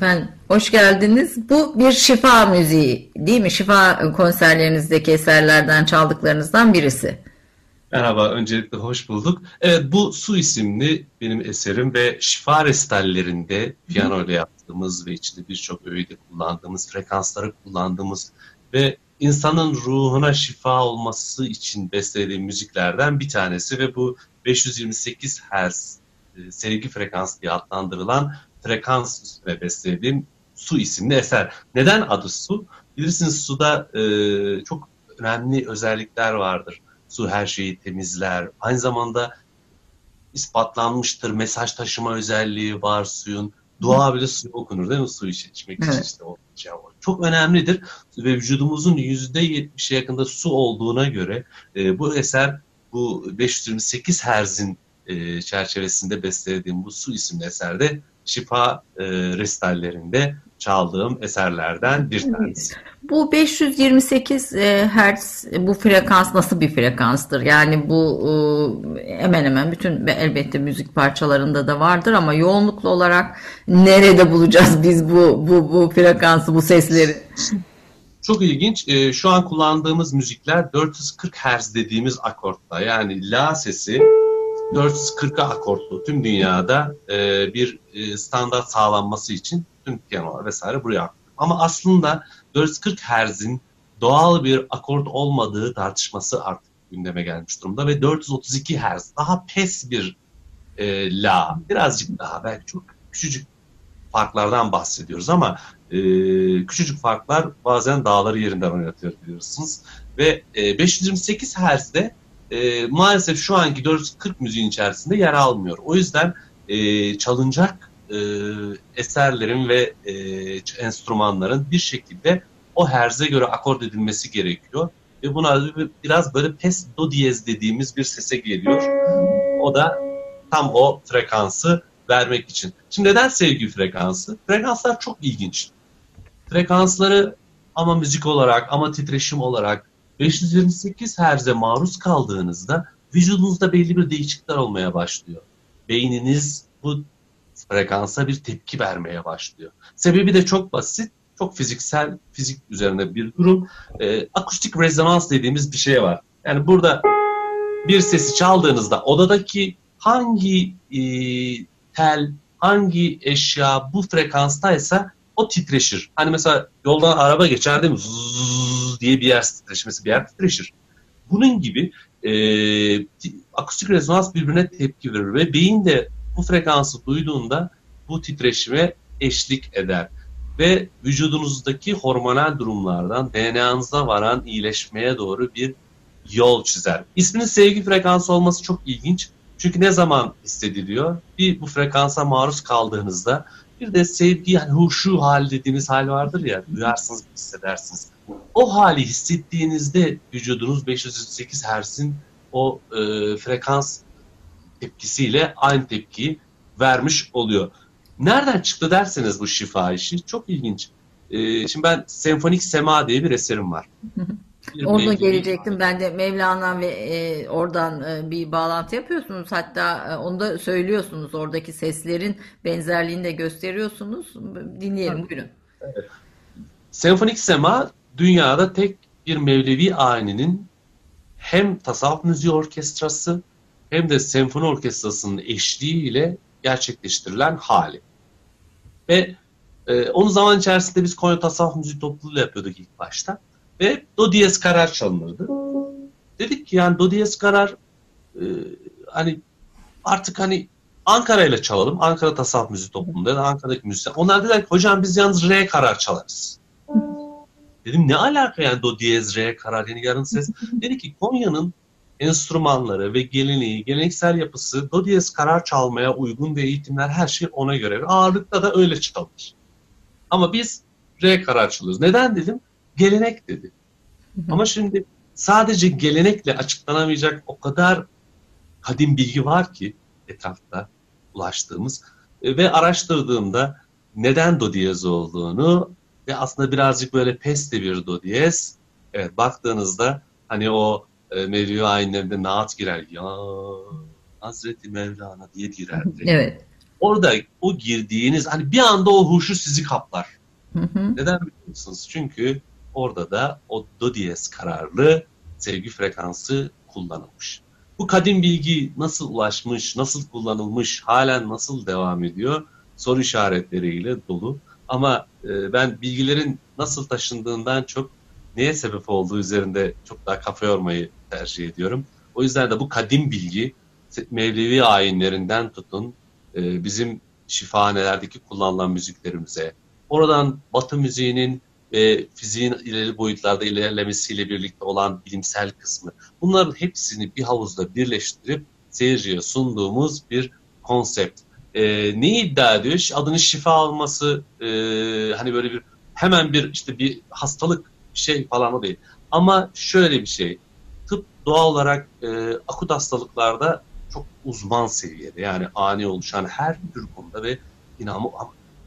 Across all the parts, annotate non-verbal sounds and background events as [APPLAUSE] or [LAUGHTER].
Efendim hoş geldiniz. Bu bir şifa müziği değil mi? Şifa konserlerinizdeki eserlerden çaldıklarınızdan birisi. Merhaba, öncelikle hoş bulduk. Evet, bu Su isimli benim eserim ve şifa restallerinde piyano ile yaptığımız ve içinde birçok öğüde kullandığımız, frekansları kullandığımız ve insanın ruhuna şifa olması için beslediğim müziklerden bir tanesi ve bu 528 Hz e, sevgi frekans diye adlandırılan frekans üstüne beslediğim Su isimli eser. Neden adı Su? Bilirsiniz suda e, çok önemli özellikler vardır. Su her şeyi temizler. Aynı zamanda ispatlanmıştır. Mesaj taşıma özelliği var suyun. Dua bile suyu okunur değil mi? Su içmek için evet. işte o şey Çok önemlidir ve vücudumuzun yüzde 70'e yakında su olduğuna göre e, bu eser bu 528 Herz'in e, çerçevesinde beslediğim bu Su isimli eserde şifa e, restallerinde çaldığım eserlerden bir tanesi. Bu 528 e, Hz bu frekans nasıl bir frekanstır? Yani bu e, hemen hemen bütün elbette müzik parçalarında da vardır ama yoğunluklu olarak nerede bulacağız biz bu bu bu frekansı, bu sesleri? Çok ilginç. E, şu an kullandığımız müzikler 440 Hz dediğimiz akortta. Yani la sesi 440'a akortlu tüm dünyada e, bir e, standart sağlanması için tüm piyanolar vesaire buraya aktarılıyor. Ama aslında 440 Hz'in doğal bir akort olmadığı tartışması artık gündeme gelmiş durumda ve 432 Hz daha pes bir e, la, birazcık daha belki çok küçücük farklardan bahsediyoruz ama e, küçücük farklar bazen dağları yerinden oynatıyor biliyorsunuz. Ve e, 528 Hz'de e, maalesef şu anki 440 müziğin içerisinde yer almıyor. O yüzden e, çalınacak e, eserlerin ve e, enstrümanların bir şekilde o herze göre akord edilmesi gerekiyor. Ve buna biraz böyle pes do diyez dediğimiz bir sese geliyor. O da tam o frekansı vermek için. Şimdi neden sevgi frekansı? Frekanslar çok ilginç. Frekansları ama müzik olarak ama titreşim olarak 528 Hz'e maruz kaldığınızda vücudunuzda belli bir değişiklikler olmaya başlıyor. Beyniniz bu frekansa bir tepki vermeye başlıyor. Sebebi de çok basit, çok fiziksel, fizik üzerine bir durum. E, akustik rezonans dediğimiz bir şey var. Yani burada bir sesi çaldığınızda odadaki hangi e, tel, hangi eşya bu frekanstaysa o titreşir. Hani mesela yoldan araba geçer değil mi? Zzz diye bir yer titreşmesi bir yer titreşir. Bunun gibi e, akustik rezonans birbirine tepki verir ve beyin de bu frekansı duyduğunda bu titreşime eşlik eder ve vücudunuzdaki hormonal durumlardan DNA'nıza varan iyileşmeye doğru bir yol çizer. İsminin sevgi frekansı olması çok ilginç. Çünkü ne zaman hissediliyor? Bir bu frekansa maruz kaldığınızda bir de sevgi yani huşu hal dediğimiz hal vardır ya duyarsınız hissedersiniz. O hali hissettiğinizde vücudunuz 508 Hz'in o e, frekans tepkisiyle aynı tepkiyi vermiş oluyor. Nereden çıktı derseniz bu şifa işi çok ilginç. E, şimdi ben Senfonik Sema diye bir eserim var. [LAUGHS] Onu gelecektim ben de Mevlana ve e, oradan e, bir bağlantı yapıyorsunuz. Hatta e, onu da söylüyorsunuz. Oradaki seslerin benzerliğini de gösteriyorsunuz. Dinleyelim buyurun. Evet. Senfonik Sema dünyada tek bir Mevlevi ayininin hem tasavvuf müziği orkestrası hem de senfoni orkestrasının eşliğiyle gerçekleştirilen hali. Ve e, onun zaman içerisinde biz Konya Tasavvuf Müziği topluluğuyla yapıyorduk ilk başta. Ve do diyez karar çalınırdı. Dedik ki yani do diyez karar e, hani artık hani Ankara ile çalalım. Ankara Tasavvuf Müziği topluluğunda ya da Ankara'daki müzisyen. Onlar dediler ki hocam biz yalnız re karar çalarız. Dedim ne alaka yani do diyez re karar yani yarın ses. Dedi ki Konya'nın enstrümanları ve geleneği, geleneksel yapısı do diyez karar çalmaya uygun ve eğitimler her şey ona göre. Ağırlıkta da öyle çalınır. Ama biz re karar çalıyoruz. Neden dedim? Gelenek dedi. Ama şimdi sadece gelenekle açıklanamayacak o kadar kadim bilgi var ki etrafta ulaştığımız e, ve araştırdığımda neden do diyez olduğunu ve aslında birazcık böyle peste bir do diyez. Evet baktığınızda hani o e, Mevlevi ayinlerinde naat girer. Ya Hazreti Mevlana diye girerdi. Evet. Orada o girdiğiniz hani bir anda o huşu sizi kaplar. Hı hı. Neden biliyor musunuz? Çünkü orada da o do diyez kararlı sevgi frekansı kullanılmış. Bu kadim bilgi nasıl ulaşmış, nasıl kullanılmış, halen nasıl devam ediyor soru işaretleriyle dolu. Ama e, ben bilgilerin nasıl taşındığından çok neye sebep olduğu üzerinde çok daha kafa yormayı tercih ediyorum. O yüzden de bu kadim bilgi Mevlevi ayinlerinden tutun e, bizim şifahanelerdeki kullanılan müziklerimize, oradan Batı müziğinin ve fiziğin ileri boyutlarda ilerlemesiyle birlikte olan bilimsel kısmı. Bunların hepsini bir havuzda birleştirip seyirciye sunduğumuz bir konsept. E, neyi iddia ediyor? Adını şifa olması, e, hani böyle bir hemen bir işte bir hastalık şey falan değil. Ama şöyle bir şey, tıp doğal olarak e, akut hastalıklarda çok uzman seviyede yani ani oluşan her tür konuda ve inanma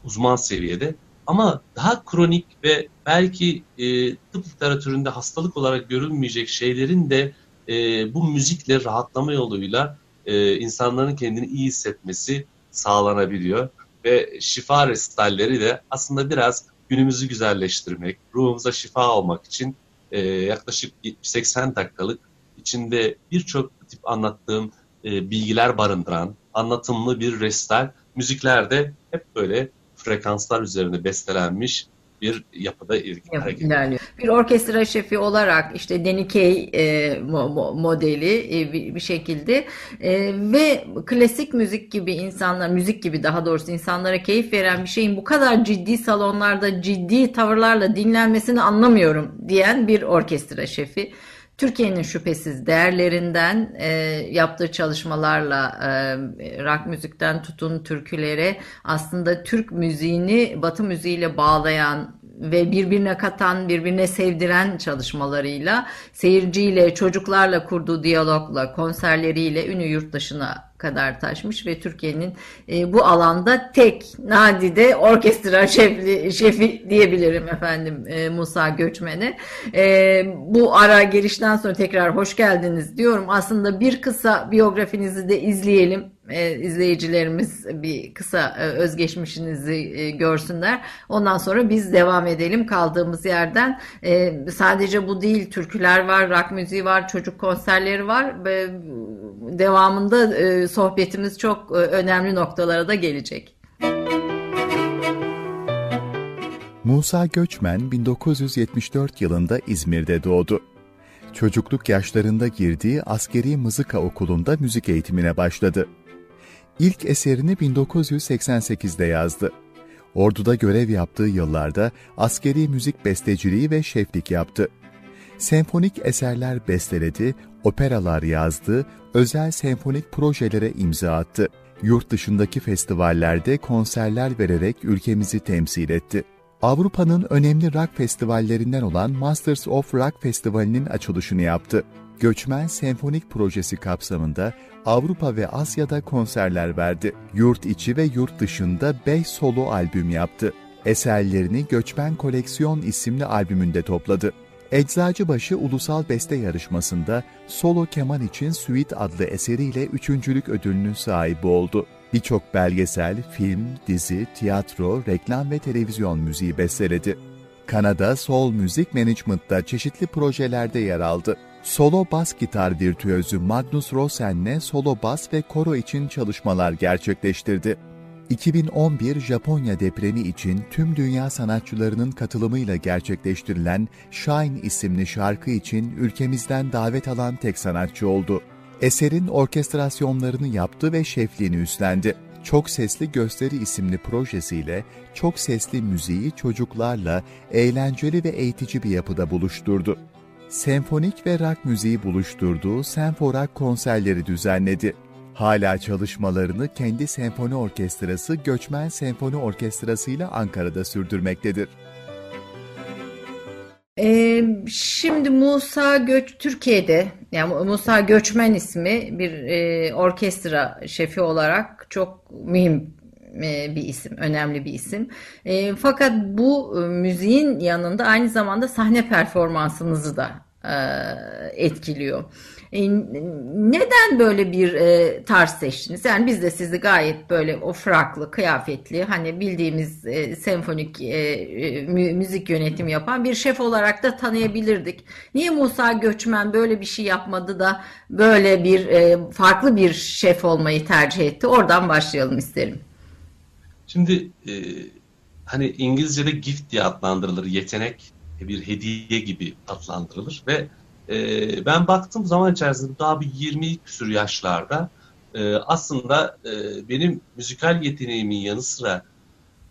uzman seviyede ama daha kronik ve belki e, tıp literatüründe hastalık olarak görülmeyecek şeylerin de e, bu müzikle rahatlama yoluyla e, insanların kendini iyi hissetmesi sağlanabiliyor. Ve şifa restalleri de aslında biraz günümüzü güzelleştirmek, ruhumuza şifa olmak için e, yaklaşık 80 dakikalık içinde birçok tip anlattığım e, bilgiler barındıran anlatımlı bir restal. Müziklerde hep böyle frekanslar üzerine bestelenmiş bir yapıda ilerliyor. Bir orkestra şefi olarak işte Kaye e, mo, modeli e, bir, bir şekilde e, ve klasik müzik gibi insanlar müzik gibi daha doğrusu insanlara keyif veren bir şeyin bu kadar ciddi salonlarda ciddi tavırlarla dinlenmesini anlamıyorum diyen bir orkestra şefi. Türkiye'nin şüphesiz değerlerinden e, yaptığı çalışmalarla e, rock müzikten tutun türkülere aslında Türk müziğini Batı müziğiyle bağlayan ve birbirine katan, birbirine sevdiren çalışmalarıyla, seyirciyle, çocuklarla kurduğu diyalogla, konserleriyle ünü yurt dışına kadar taşmış ve Türkiye'nin e, bu alanda tek nadide orkestra [LAUGHS] şefi, şefi diyebilirim efendim e, Musa Göçmen'e. E, bu ara girişten sonra tekrar hoş geldiniz diyorum. Aslında bir kısa biyografinizi de izleyelim e, izleyicilerimiz bir kısa e, özgeçmişinizi e, görsünler. Ondan sonra biz devam edelim kaldığımız yerden. E, sadece bu değil, türküler var, rock müziği var, çocuk konserleri var. E, devamında e, sohbetimiz çok e, önemli noktalara da gelecek. Musa Göçmen 1974 yılında İzmir'de doğdu. Çocukluk yaşlarında girdiği askeri mızıka okulunda müzik eğitimine başladı. İlk eserini 1988'de yazdı. Ordu'da görev yaptığı yıllarda askeri müzik besteciliği ve şeflik yaptı. Senfonik eserler besteledi, operalar yazdı, özel senfonik projelere imza attı. Yurt dışındaki festivallerde konserler vererek ülkemizi temsil etti. Avrupa'nın önemli rock festivallerinden olan Masters of Rock Festivali'nin açılışını yaptı. Göçmen Senfonik Projesi kapsamında Avrupa ve Asya'da konserler verdi. Yurt içi ve yurt dışında 5 solo albüm yaptı. Eserlerini Göçmen Koleksiyon isimli albümünde topladı. Eczacıbaşı Ulusal Beste Yarışması'nda solo keman için Suite adlı eseriyle üçüncülük ödülünün sahibi oldu. Birçok belgesel, film, dizi, tiyatro, reklam ve televizyon müziği besteledi. Kanada Soul Music Management'ta çeşitli projelerde yer aldı. Solo bas gitar virtüözü Magnus Rosen'le solo bas ve koro için çalışmalar gerçekleştirdi. 2011 Japonya depremi için tüm dünya sanatçılarının katılımıyla gerçekleştirilen Shine isimli şarkı için ülkemizden davet alan tek sanatçı oldu. Eserin orkestrasyonlarını yaptı ve şefliğini üstlendi. Çok Sesli Gösteri isimli projesiyle çok sesli müziği çocuklarla eğlenceli ve eğitici bir yapıda buluşturdu. Senfonik ve rock müziği buluşturduğu Senforak konserleri düzenledi. Hala çalışmalarını kendi senfoni orkestrası Göçmen Senfoni Orkestrası ile Ankara'da sürdürmektedir. Ee, şimdi Musa Göç Türkiye'de yani Musa Göçmen ismi bir e, orkestra şefi olarak çok mühim e, bir isim, önemli bir isim. E, fakat bu e, müziğin yanında aynı zamanda sahne performansınızı da e, etkiliyor. E, neden böyle bir e, tarz seçtiniz? Yani biz de sizi gayet böyle o fraklı, kıyafetli, hani bildiğimiz e, senfonik e, e müzik yönetimi yapan bir şef olarak da tanıyabilirdik. Niye Musa Göçmen böyle bir şey yapmadı da böyle bir e, farklı bir şef olmayı tercih etti? Oradan başlayalım isterim. Şimdi e, hani İngilizce'de gift diye adlandırılır, yetenek bir hediye gibi adlandırılır ve e, ben baktım zaman içerisinde daha bir 20 küsur yaşlarda e, aslında e, benim müzikal yeteneğimin yanı sıra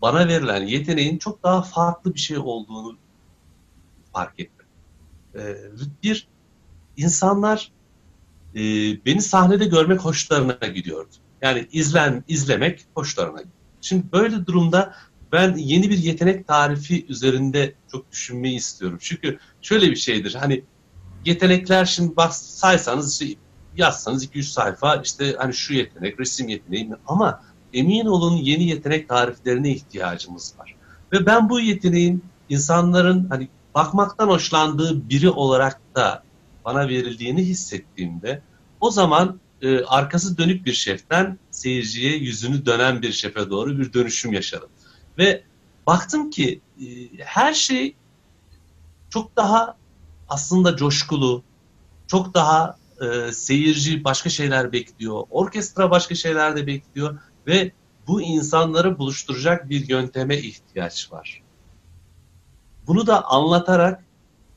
bana verilen yeteneğin çok daha farklı bir şey olduğunu fark ettim. E, bir, insanlar e, beni sahnede görmek hoşlarına gidiyordu. Yani izlen, izlemek hoşlarına gidiyordu. Şimdi böyle durumda ben yeni bir yetenek tarifi üzerinde çok düşünmeyi istiyorum. Çünkü şöyle bir şeydir hani yetenekler şimdi bak saysanız işte yazsanız 200 sayfa işte hani şu yetenek, resim yeteneği ama emin olun yeni yetenek tariflerine ihtiyacımız var. Ve ben bu yeteneğin insanların hani bakmaktan hoşlandığı biri olarak da bana verildiğini hissettiğimde o zaman e, arkası dönük bir şeften seyirciye yüzünü dönen bir şefe doğru bir dönüşüm yaşadım. Ve baktım ki e, her şey çok daha aslında coşkulu, çok daha e, seyirci başka şeyler bekliyor, orkestra başka şeyler de bekliyor ve bu insanları buluşturacak bir yönteme ihtiyaç var. Bunu da anlatarak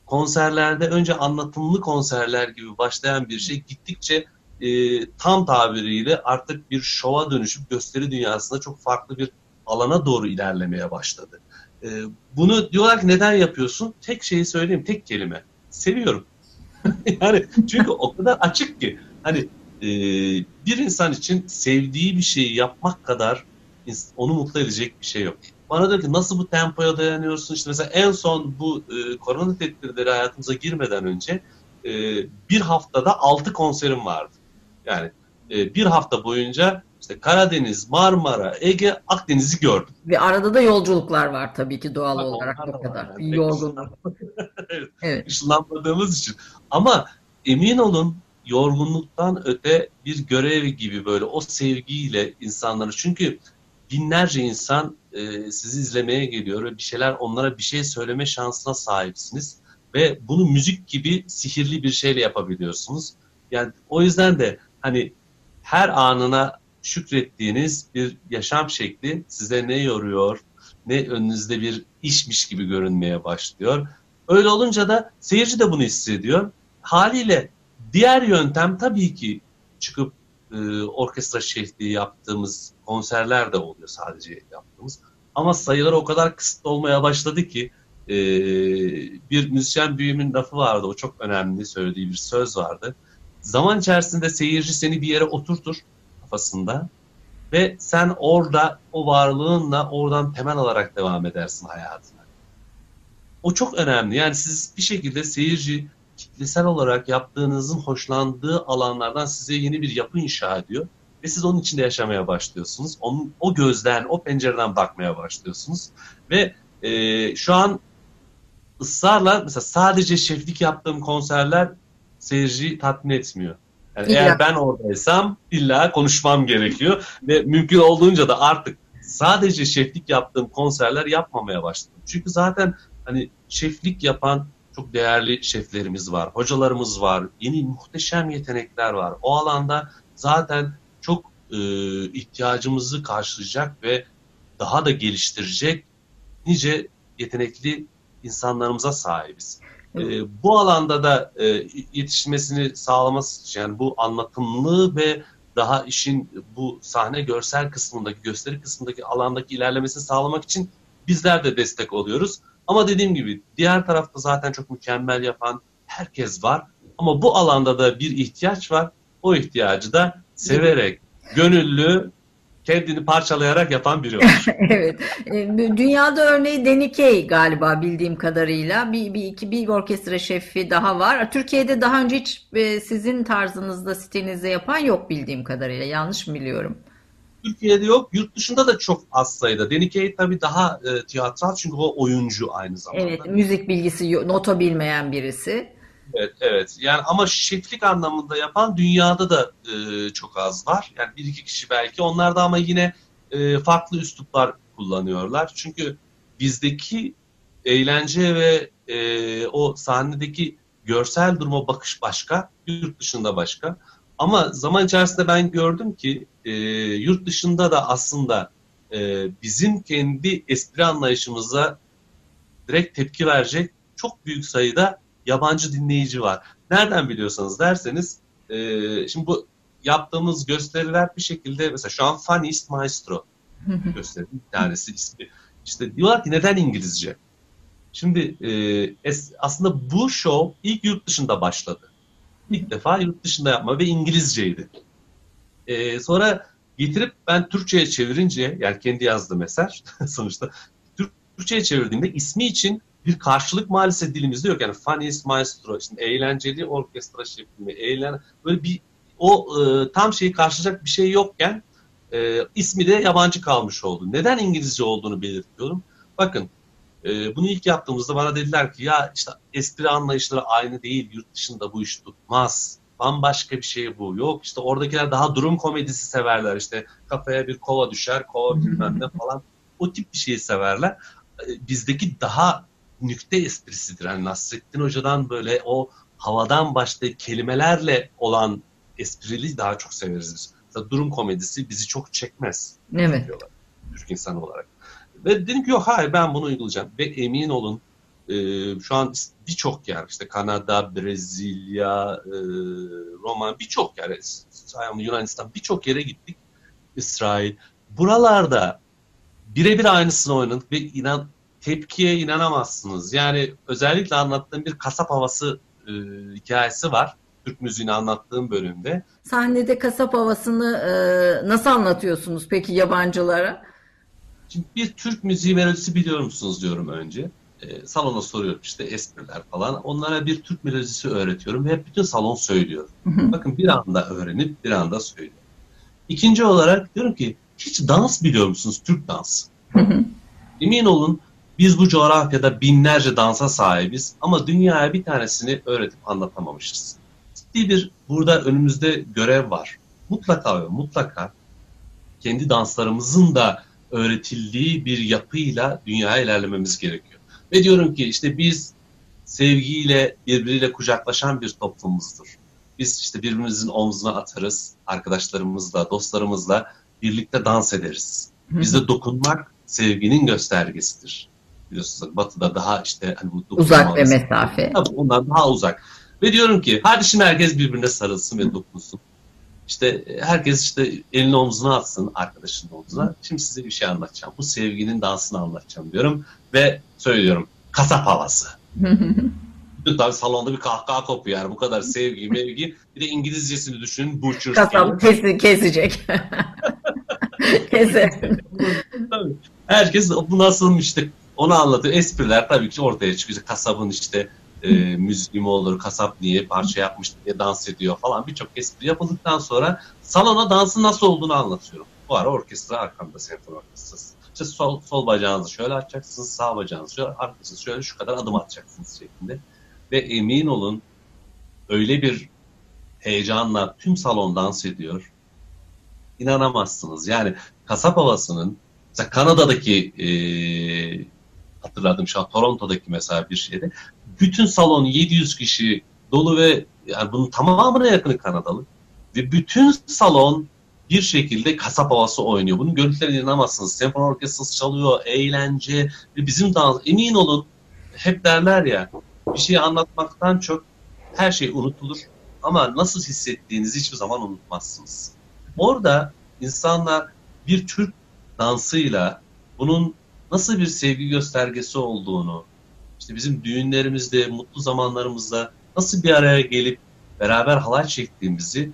konserlerde önce anlatımlı konserler gibi başlayan bir şey gittikçe e, tam tabiriyle artık bir şova dönüşüp gösteri dünyasında çok farklı bir alana doğru ilerlemeye başladı. E, bunu diyorlar ki neden yapıyorsun? Tek şeyi söyleyeyim, tek kelime seviyorum. [LAUGHS] yani çünkü o kadar açık ki hani e, bir insan için sevdiği bir şeyi yapmak kadar onu mutlu edecek bir şey yok. Bana diyor ki nasıl bu tempoya dayanıyorsun? İşte mesela en son bu e, korona tedbirleri hayatımıza girmeden önce e, bir haftada altı konserim vardı. Yani e, bir hafta boyunca işte Karadeniz, Marmara, Ege, Akdeniz'i gördüm. Ve arada da yolculuklar var tabii ki doğal Bak, olarak bu kadar. Yani. Yorgunluk. [LAUGHS] evet. evet. Işınlanmadığımız için. Ama emin olun yorgunluktan öte bir görev gibi böyle o sevgiyle insanları çünkü binlerce insan e, sizi izlemeye geliyor ve bir şeyler onlara bir şey söyleme şansına sahipsiniz ve bunu müzik gibi sihirli bir şeyle yapabiliyorsunuz. Yani o yüzden de hani her anına şükrettiğiniz bir yaşam şekli size ne yoruyor, ne önünüzde bir işmiş gibi görünmeye başlıyor. Öyle olunca da seyirci de bunu hissediyor. Haliyle diğer yöntem tabii ki çıkıp e, orkestra şehliği yaptığımız konserler de oluyor sadece yaptığımız. Ama sayılar o kadar kısıtlı olmaya başladı ki e, bir müzisyen büyümün lafı vardı. O çok önemli söylediği bir söz vardı. Zaman içerisinde seyirci seni bir yere oturtur kafasında ve sen orada o varlığınla oradan temel alarak devam edersin hayatına. O çok önemli. Yani siz bir şekilde seyirci kitlesel olarak yaptığınızın hoşlandığı alanlardan size yeni bir yapı inşa ediyor ve siz onun içinde yaşamaya başlıyorsunuz. Onun, o gözden, o pencereden bakmaya başlıyorsunuz Ve e, şu an ısrarla mesela sadece şeflik yaptığım konserler seyirciyi tatmin etmiyor. Yani eğer ben oradaysam illa konuşmam gerekiyor ve mümkün olduğunca da artık sadece şeflik yaptığım konserler yapmamaya başladım. Çünkü zaten hani şeflik yapan çok değerli şeflerimiz var, hocalarımız var, yeni muhteşem yetenekler var. O alanda zaten çok e, ihtiyacımızı karşılayacak ve daha da geliştirecek nice yetenekli insanlarımıza sahibiz. E, bu alanda da e, yetişmesini sağlaması için yani bu anlatımlı ve daha işin bu sahne görsel kısmındaki, gösteri kısmındaki alandaki ilerlemesini sağlamak için bizler de destek oluyoruz. Ama dediğim gibi diğer tarafta zaten çok mükemmel yapan herkes var. Ama bu alanda da bir ihtiyaç var. O ihtiyacı da severek, gönüllü, kendini parçalayarak yapan biri [LAUGHS] var. evet. E, dünyada örneği Denikey galiba bildiğim kadarıyla bir, bir iki bir orkestra şefi daha var. Türkiye'de daha önce hiç e, sizin tarzınızda stilinizde yapan yok bildiğim kadarıyla. Yanlış mı biliyorum? Türkiye'de yok. Yurt dışında da çok az sayıda. Denikey tabii daha e, tiyatral çünkü o oyuncu aynı zamanda. Evet, müzik bilgisi, nota bilmeyen birisi. Evet, evet. Yani ama şeflik anlamında yapan dünyada da e, çok az var. Yani bir iki kişi belki. Onlar da ama yine e, farklı üsluplar kullanıyorlar. Çünkü bizdeki eğlence ve e, o sahnedeki görsel duruma bakış başka, yurt dışında başka. Ama zaman içerisinde ben gördüm ki e, yurt dışında da aslında e, bizim kendi espri anlayışımıza direkt tepki verecek çok büyük sayıda yabancı dinleyici var. Nereden biliyorsanız derseniz e, şimdi bu yaptığımız gösteriler bir şekilde mesela şu an Funniest Maestro [LAUGHS] gösteri bir tanesi ismi. İşte diyorlar ki neden İngilizce? Şimdi e, es, aslında bu show ilk yurt dışında başladı. İlk defa yurt dışında yapma ve İngilizceydi. E, sonra getirip ben Türkçe'ye çevirince yani kendi yazdığım eser [LAUGHS] sonuçta Türkçe'ye çevirdiğimde ismi için bir karşılık maalesef dilimizde yok. Yani funniest maestro, işte eğlenceli orkestra şeklinde, eğlen böyle bir o e, tam şeyi karşılayacak bir şey yokken e, ismi de yabancı kalmış oldu. Neden İngilizce olduğunu belirtiyorum. Bakın e, bunu ilk yaptığımızda bana dediler ki ya işte espri anlayışları aynı değil, yurt dışında bu iş tutmaz. Bambaşka bir şey bu. Yok işte oradakiler daha durum komedisi severler. İşte kafaya bir kova düşer, kova bilmem ne [LAUGHS] falan. O tip bir şeyi severler. E, bizdeki daha nükte esprisidir. Yani Nasrettin Hoca'dan böyle o havadan başlayıp kelimelerle olan esprili daha çok severiz biz. Mesela durum komedisi bizi çok çekmez. Evet. Diyorlar, Türk insanı olarak. Ve dedim ki yok hayır ben bunu uygulayacağım. Ve emin olun e, şu an birçok yer işte Kanada, Brezilya, e, Roma birçok yer Yunanistan birçok yere gittik. İsrail. Buralarda birebir aynısını oynadık ve inan tepkiye inanamazsınız. Yani özellikle anlattığım bir kasap havası e, hikayesi var. Türk müziğini anlattığım bölümde. Sahnede kasap havasını e, nasıl anlatıyorsunuz peki yabancılara? Şimdi bir Türk müziği melodisi biliyor musunuz diyorum önce. E, salona soruyorum işte espriler falan. Onlara bir Türk melodisi öğretiyorum ve hep bütün salon söylüyor. Bakın bir anda öğrenip bir anda söylüyor. İkinci olarak diyorum ki hiç dans biliyor musunuz? Türk dansı. Emin olun biz bu coğrafyada binlerce dansa sahibiz ama dünyaya bir tanesini öğretip anlatamamışız. Ciddi bir burada önümüzde görev var. Mutlaka ve mutlaka kendi danslarımızın da öğretildiği bir yapıyla dünyaya ilerlememiz gerekiyor. Ve diyorum ki işte biz sevgiyle birbiriyle kucaklaşan bir toplumumuzdur. Biz işte birbirimizin omzuna atarız, arkadaşlarımızla, dostlarımızla birlikte dans ederiz. Bizde dokunmak sevginin göstergesidir biliyorsunuz batıda daha işte hani bu uzak ve mesafe. Tabii ondan daha uzak. Ve diyorum ki hadi şimdi herkes birbirine sarılsın ve dokunsun. İşte herkes işte elini omzuna atsın arkadaşının omzuna. Şimdi size bir şey anlatacağım. Bu sevginin dansını anlatacağım diyorum. Ve söylüyorum kasap havası. Tabii salonda bir kahkaha kopuyor yani bu kadar sevgi [LAUGHS] mevgi. Bir de İngilizcesini düşünün. Butcher Kasap kesi, kesecek. [LAUGHS] Keser. Tabii. Herkes bu işte onu anlatıyor. Espriler tabii ki ortaya çıkıyor. Kasabın işte e, müziği mi olur, kasap niye parça yapmış diye dans ediyor falan birçok espri yapıldıktan sonra salona dansın nasıl olduğunu anlatıyorum. Bu ara orkestra arkamda senfoni orkestrası. İşte sol, sol bacağınızı şöyle açacaksınız, sağ bacağınızı şöyle, arkasını şöyle şu kadar adım atacaksınız şeklinde. Ve emin olun öyle bir heyecanla tüm salon dans ediyor. İnanamazsınız. Yani kasap havasının mesela Kanada'daki e, hatırladım şu an Toronto'daki mesela bir şeyde bütün salon 700 kişi dolu ve yani bunun tamamına yakını Kanadalı ve bütün salon bir şekilde kasap havası oynuyor. Bunun görüntülerine inanamazsınız. Senfoni orkestrası çalıyor, eğlence ve bizim dans. Emin olun hep derler ya bir şeyi anlatmaktan çok her şey unutulur ama nasıl hissettiğinizi hiçbir zaman unutmazsınız. Orada insanlar bir Türk dansıyla bunun nasıl bir sevgi göstergesi olduğunu, işte bizim düğünlerimizde, mutlu zamanlarımızda nasıl bir araya gelip beraber halay çektiğimizi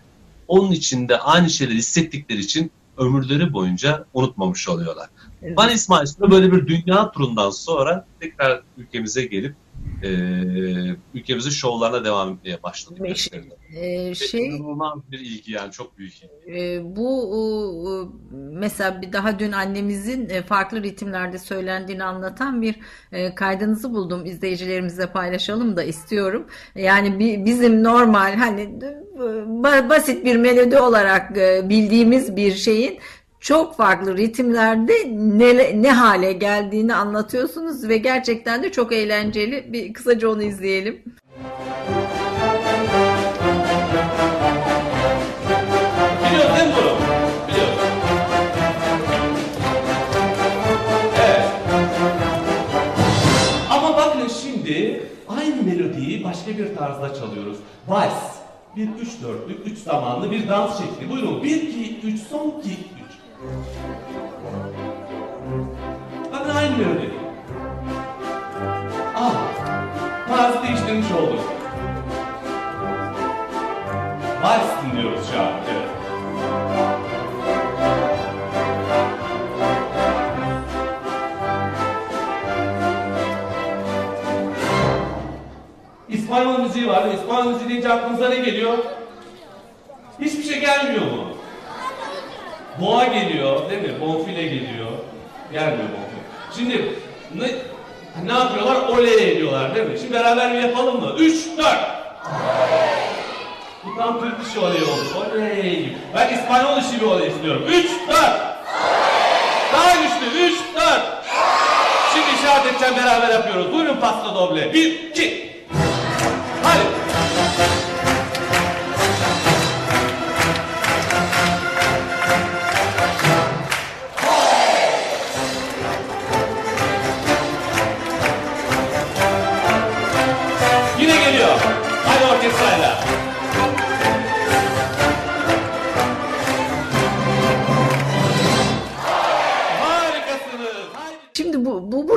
onun içinde aynı şeyleri hissettikleri için ömürleri boyunca unutmamış oluyorlar. Evet. Van İsmail böyle bir dünya turundan sonra tekrar ülkemize gelip e, ülkemizin şovlarına devam etmeye başladık. Şey, e, şey, inanılmaz bir ilgi yani çok büyük. E, bu mesela bir daha dün annemizin e, farklı ritimlerde söylendiğini anlatan bir e, kaydınızı buldum. İzleyicilerimizle paylaşalım da istiyorum. Yani bir, bizim normal hani basit bir melodi olarak e, bildiğimiz bir şeyin çok farklı ritimlerde ne, ne hale geldiğini anlatıyorsunuz ve gerçekten de çok eğlenceli. Bir kısaca onu izleyelim. Biliyorsun değil bunu? Biliyorsun. Evet. Ama bakın şimdi aynı melodiyi başka bir tarzda çalıyoruz. Vals. Bir üç dörtlük, üç zamanlı bir dans şekli. Buyurun. Bir, iki, üç, son iki, Bakın aynı melodi. Ah, tarz değiştirmiş olduk. Vals dinliyoruz şu an. Evet. İspanyol müziği var. İspanyol müziği deyince aklınıza ne geliyor? Hiçbir şey gelmiyor mu? Boğa geliyor değil mi? Bonfile geliyor. Gelmiyor bonfile. Şimdi ne, ne yapıyorlar? Oley ediyorlar değil mi? Şimdi beraber bir yapalım mı? Üç, dört. Bu tam Türk işi oley oldu. Oley. Ben İspanyol işi bir oley istiyorum. Üç, dört. Daha güçlü. Üç, dört. Şimdi işaret edeceğim beraber yapıyoruz. Buyurun pasta doble. Bir, iki. Hadi.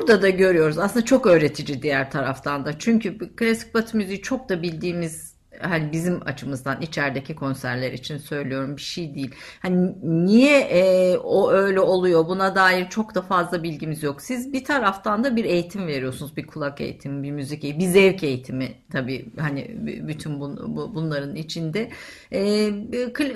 Burada da görüyoruz. Aslında çok öğretici diğer taraftan da. Çünkü klasik batı müziği çok da bildiğimiz hani bizim açımızdan içerideki konserler için söylüyorum bir şey değil. Hani niye e, o öyle oluyor buna dair çok da fazla bilgimiz yok. Siz bir taraftan da bir eğitim veriyorsunuz. Bir kulak eğitimi, bir müzik eğitimi, bir zevk eğitimi tabii hani bütün bun, bunların içinde. E,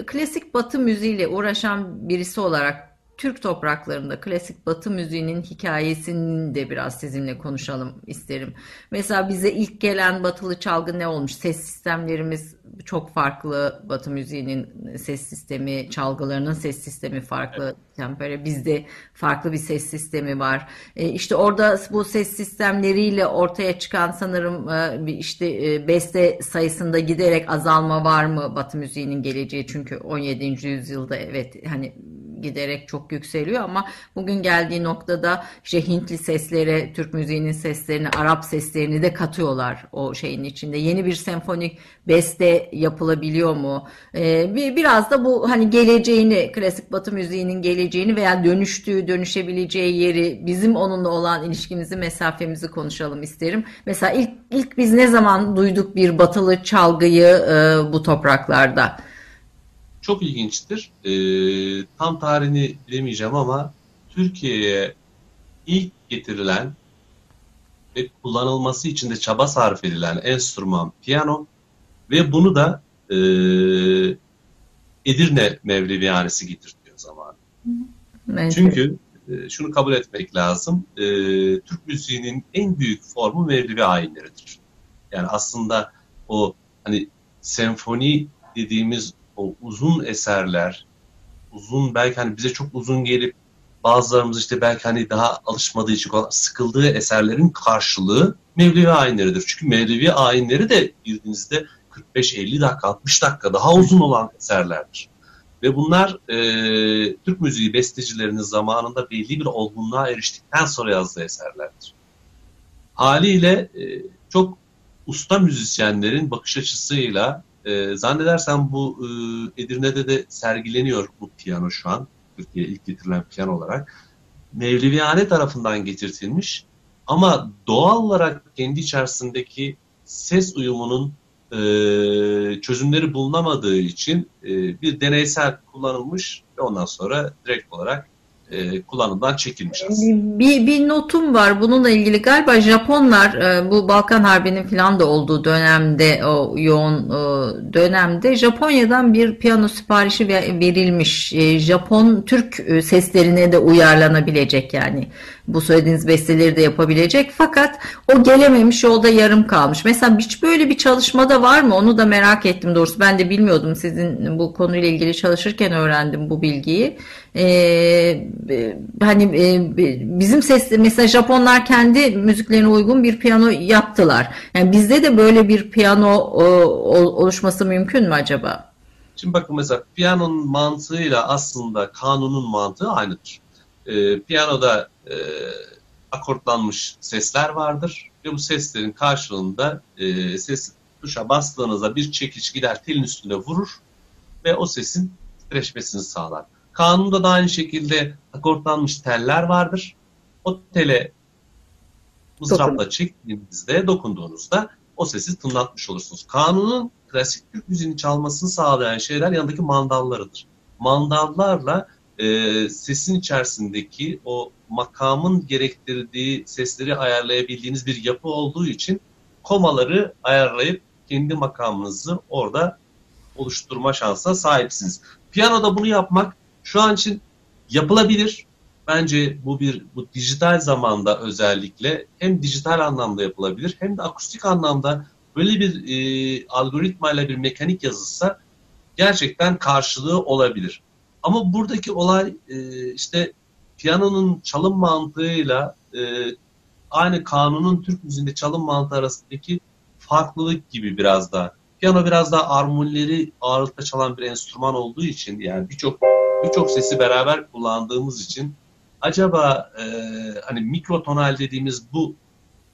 klasik batı müziğiyle uğraşan birisi olarak Türk topraklarında klasik batı müziğinin hikayesini de biraz sizinle konuşalım isterim. Mesela bize ilk gelen batılı çalgı ne olmuş? Ses sistemlerimiz çok farklı. Batı müziğinin ses sistemi, çalgılarının ses sistemi farklı. Tempere bizde farklı bir ses sistemi var. E, işte orada bu ses sistemleriyle ortaya çıkan sanırım e, işte e, beste sayısında giderek azalma var mı Batı müziğinin geleceği? Çünkü 17. yüzyılda evet hani giderek çok yükseliyor ama bugün geldiği noktada işte Hintli seslere, Türk müziğinin seslerini, Arap seslerini de katıyorlar o şeyin içinde. Yeni bir senfonik beste yapılabiliyor mu? Ee, bir, biraz da bu hani geleceğini, klasik batı müziğinin geleceğini veya dönüştüğü, dönüşebileceği yeri, bizim onunla olan ilişkimizi, mesafemizi konuşalım isterim. Mesela ilk, ilk biz ne zaman duyduk bir batılı çalgıyı e, bu topraklarda? Çok ilginçtir. E, tam tarihini bilemeyeceğim ama Türkiye'ye ilk getirilen ve kullanılması için de çaba sarf edilen enstrüman piyano ve bunu da e, Edirne Mevlevihanesi getirtiyor zamanı. Evet. Çünkü e, şunu kabul etmek lazım. E, Türk müziğinin en büyük formu mevlevi ayinleridir. Yani aslında o hani senfoni dediğimiz o uzun eserler, uzun belki hani bize çok uzun gelip bazılarımız işte belki hani daha alışmadığı için sıkıldığı eserlerin karşılığı Mevlevi ayinleridir. Çünkü Mevlevi ayinleri de girdiğinizde 45-50 dakika, 60 dakika daha uzun olan eserlerdir. Ve bunlar e, Türk müziği bestecilerinin zamanında belli bir olgunluğa eriştikten sonra yazdığı eserlerdir. Haliyle e, çok usta müzisyenlerin bakış açısıyla e, zannedersem bu e, Edirne'de de sergileniyor bu piyano şu an. Türkiye'ye ilk getirilen piyano olarak. Mevleviyane tarafından getirtilmiş ama doğal olarak kendi içerisindeki ses uyumunun e, çözümleri bulunamadığı için e, bir deneysel kullanılmış ve ondan sonra direkt olarak e, kullanımdan çekilmiş aslında. Bir, bir notum var bununla ilgili galiba Japonlar e, bu Balkan Harbi'nin falan da olduğu dönemde o yoğun e, dönemde Japonya'dan bir piyano siparişi verilmiş. E, Japon Türk seslerine de uyarlanabilecek yani bu söylediğiniz besteleri de yapabilecek fakat o gelememiş yolda yarım kalmış. Mesela hiç böyle bir çalışmada var mı? Onu da merak ettim doğrusu. Ben de bilmiyordum sizin bu konuyla ilgili çalışırken öğrendim bu bilgiyi. Ee, hani e, bizim ses mesela Japonlar kendi müziklerine uygun bir piyano yaptılar. Yani bizde de böyle bir piyano o, oluşması mümkün mü acaba? Şimdi bakın mesela piyanonun mantığıyla aslında kanunun mantığı aynıdır. Ee, piyanoda e, akortlanmış sesler vardır ve bu seslerin karşılığında e, ses tuşa bastığınızda bir çekiç gider telin üstünde vurur ve o sesin titreşmesini sağlar. Kanunda da aynı şekilde akortlanmış teller vardır. O tele mızrapla çektiğinizde, dokunduğunuzda o sesi tınlatmış olursunuz. Kanunun klasik Türk müziğini çalmasını sağlayan şeyler yanındaki mandallarıdır. Mandallarla e, sesin içerisindeki o makamın gerektirdiği sesleri ayarlayabildiğiniz bir yapı olduğu için komaları ayarlayıp kendi makamınızı orada oluşturma şansına sahipsiniz. Piyanoda bunu yapmak şu an için yapılabilir. Bence bu bir bu dijital zamanda özellikle hem dijital anlamda yapılabilir hem de akustik anlamda böyle bir e, algoritmayla bir mekanik yazılsa gerçekten karşılığı olabilir. Ama buradaki olay e, işte piyanonun çalım mantığıyla e, aynı kanunun Türk müziğinde çalım mantığı arasındaki farklılık gibi biraz daha. Piyano biraz daha armonileri ağırlıkta çalan bir enstrüman olduğu için yani birçok birçok sesi beraber kullandığımız için acaba e, hani mikrotonal dediğimiz bu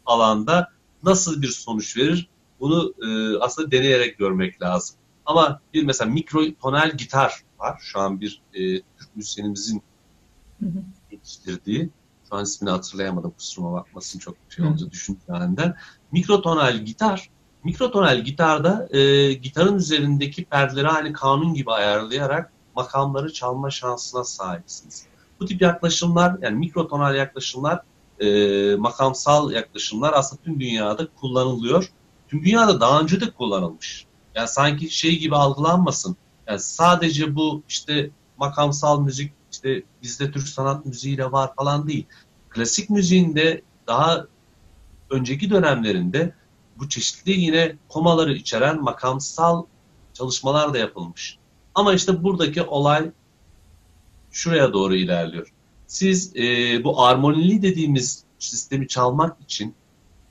alanda nasıl bir sonuç verir? Bunu e, aslında deneyerek görmek lazım. Ama bir mesela mikrotonal gitar var. Şu an bir e, Türk müzisyenimizin yetiştirdiği. Şu an ismini hatırlayamadım kusuruma bakmasın çok şey olunca düşündüğümden. Mikrotonal gitar. Mikrotonal gitarda e, gitarın üzerindeki perdeleri aynı kanun gibi ayarlayarak makamları çalma şansına sahipsiniz. Bu tip yaklaşımlar yani mikrotonal yaklaşımlar e, makamsal yaklaşımlar aslında tüm dünyada kullanılıyor. Tüm dünyada daha önce de kullanılmış. Yani sanki şey gibi algılanmasın. Yani sadece bu işte makamsal müzik işte bizde Türk sanat müziğiyle var falan değil. Klasik müziğinde daha önceki dönemlerinde bu çeşitli yine komaları içeren makamsal çalışmalar da yapılmış. Ama işte buradaki olay şuraya doğru ilerliyor. Siz e, bu armonili dediğimiz sistemi çalmak için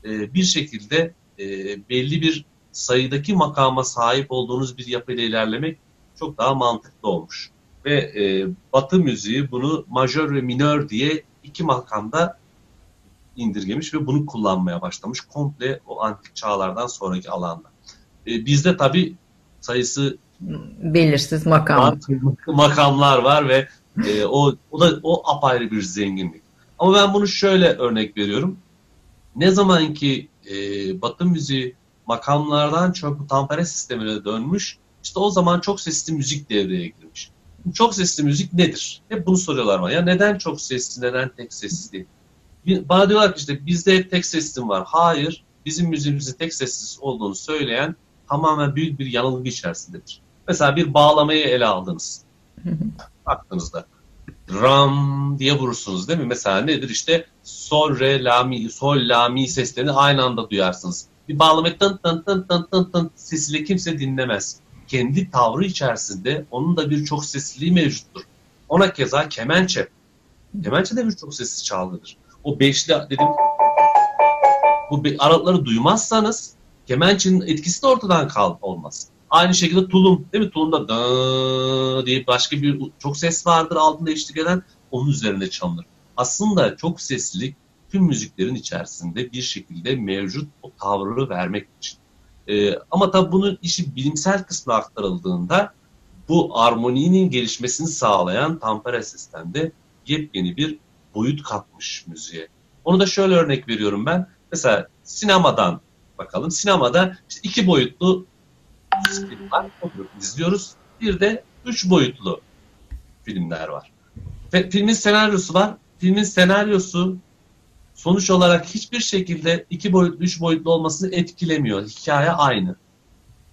e, bir şekilde e, belli bir sayıdaki makama sahip olduğunuz bir yapıyla ilerlemek çok daha mantıklı olmuş. Ve e, Batı müziği bunu majör ve minör diye iki makamda indirgemiş ve bunu kullanmaya başlamış komple o antik çağlardan sonraki alanda. E, bizde tabii sayısı belirsiz makam. [LAUGHS] makamlar var ve e, o o da o apayrı bir zenginlik. Ama ben bunu şöyle örnek veriyorum. Ne zaman ki e, Batı müziği makamlardan çok tampere sistemine dönmüş, işte o zaman çok sesli müzik devreye girmiş. Çok sesli müzik nedir? Hep bunu soruyorlar bana. Ya neden çok sesli, neden tek sesli? Bana diyorlar ki işte bizde tek sesli var. Hayır, bizim müziğimizin tek sessiz olduğunu söyleyen tamamen büyük bir yanılgı içerisindedir. Mesela bir bağlamayı ele aldınız. [LAUGHS] Baktığınızda. ram diye vurursunuz değil mi? Mesela nedir işte sol, re, la, mi, sol, la, mi seslerini aynı anda duyarsınız. Bir bağlama tın tın tın tın tın tın sesiyle kimse dinlemez. Kendi tavrı içerisinde onun da bir çok sesliliği mevcuttur. Ona keza kemençe. Kemençe de bir çok sessiz çalgıdır. O beşli dedim bu aralıkları duymazsanız kemençenin etkisi de ortadan kal olmaz. Aynı şekilde tulum değil mi? Tulumda da diye başka bir çok ses vardır altında eşlik eden onun üzerine çalınır. Aslında çok seslilik tüm müziklerin içerisinde bir şekilde mevcut o tavrı vermek için. Ee, ama tabii bunun işi bilimsel kısmına aktarıldığında bu armoninin gelişmesini sağlayan tampere sistemde yepyeni bir boyut katmış müziğe. Onu da şöyle örnek veriyorum ben. Mesela sinemadan bakalım. Sinemada işte iki boyutlu film var. izliyoruz. Bir de üç boyutlu filmler var. Ve filmin senaryosu var. Filmin senaryosu sonuç olarak hiçbir şekilde iki boyutlu, üç boyutlu olmasını etkilemiyor. Hikaye aynı.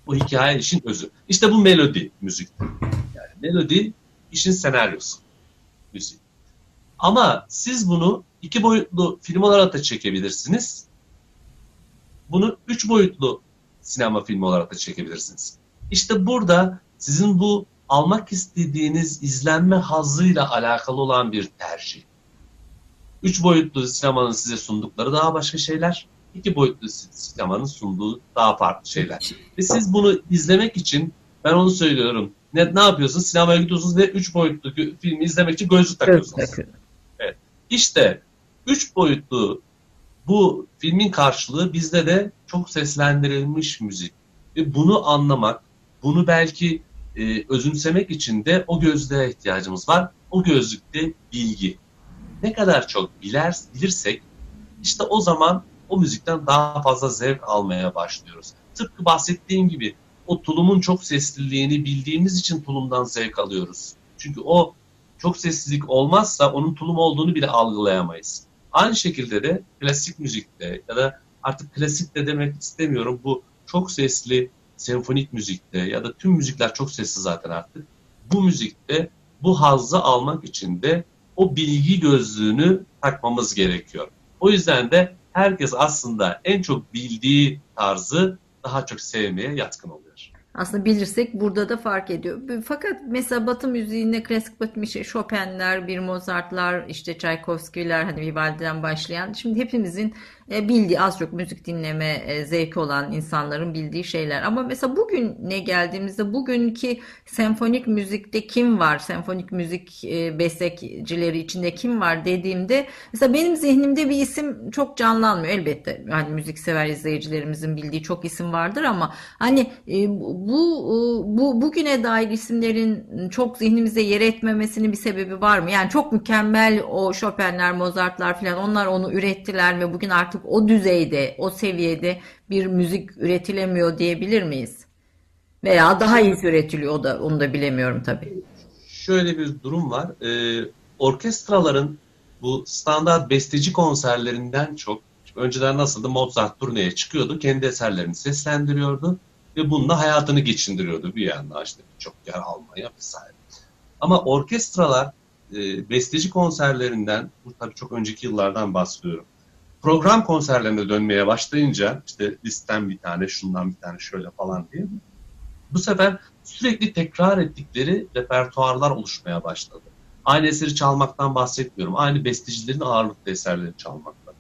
Bu hikaye işin özü. İşte bu melodi müzik. Yani melodi işin senaryosu. Müzik. Ama siz bunu iki boyutlu film olarak da çekebilirsiniz. Bunu üç boyutlu sinema filmi olarak da çekebilirsiniz. İşte burada sizin bu almak istediğiniz izlenme hazıyla alakalı olan bir tercih. Üç boyutlu sinemanın size sundukları daha başka şeyler. iki boyutlu sinemanın sunduğu daha farklı şeyler. Ve siz bunu izlemek için ben onu söylüyorum. Ne, ne yapıyorsunuz? Sinemaya gidiyorsunuz ve üç boyutlu filmi izlemek için gözlük takıyorsunuz. Evet. İşte üç boyutlu bu filmin karşılığı bizde de çok seslendirilmiş müzik. Ve bunu anlamak, bunu belki e, özümsemek için de o gözlüğe ihtiyacımız var. O gözlükte bilgi. Ne kadar çok biler, bilirsek işte o zaman o müzikten daha fazla zevk almaya başlıyoruz. Tıpkı bahsettiğim gibi o tulumun çok sesliliğini bildiğimiz için tulumdan zevk alıyoruz. Çünkü o çok sessizlik olmazsa onun tulum olduğunu bile algılayamayız. Aynı şekilde de klasik müzikte ya da artık klasik de demek istemiyorum bu çok sesli senfonik müzikte ya da tüm müzikler çok sesli zaten artık. Bu müzikte bu hazzı almak için de o bilgi gözlüğünü takmamız gerekiyor. O yüzden de herkes aslında en çok bildiği tarzı daha çok sevmeye yatkın oluyor. Aslında bilirsek burada da fark ediyor. Fakat mesela Batı müziğinde klasik Batı işte Chopin'ler, bir Mozart'lar, işte Tchaikovsky'ler, hani Vivaldi'den başlayan şimdi hepimizin bildiği az çok müzik dinleme e, zevki olan insanların bildiği şeyler. Ama mesela bugün ne geldiğimizde bugünkü senfonik müzikte kim var? Senfonik müzik e, bestekçileri içinde kim var dediğimde mesela benim zihnimde bir isim çok canlanmıyor. Elbette hani müzik sever izleyicilerimizin bildiği çok isim vardır ama hani bu bu bugüne dair isimlerin çok zihnimizde yer etmemesinin bir sebebi var mı? Yani çok mükemmel o Chopin'ler, Mozart'lar falan onlar onu ürettiler ve bugün artık artık o düzeyde, o seviyede bir müzik üretilemiyor diyebilir miyiz? Veya daha iyi üretiliyor o da onu da bilemiyorum tabii. Şöyle bir durum var. Ee, orkestraların bu standart besteci konserlerinden çok önceden nasıldı Mozart turneye çıkıyordu. Kendi eserlerini seslendiriyordu ve bununla hayatını geçindiriyordu bir yandan işte çok yer almaya vesaire. Ama orkestralar e, besteci konserlerinden bu tabii çok önceki yıllardan bahsediyorum program konserlerine dönmeye başlayınca işte listem bir tane, şundan bir tane şöyle falan diye bu sefer sürekli tekrar ettikleri repertuarlar oluşmaya başladı. Aynı eseri çalmaktan bahsetmiyorum. Aynı bestecilerin ağırlıklı eserleri çalmaktan.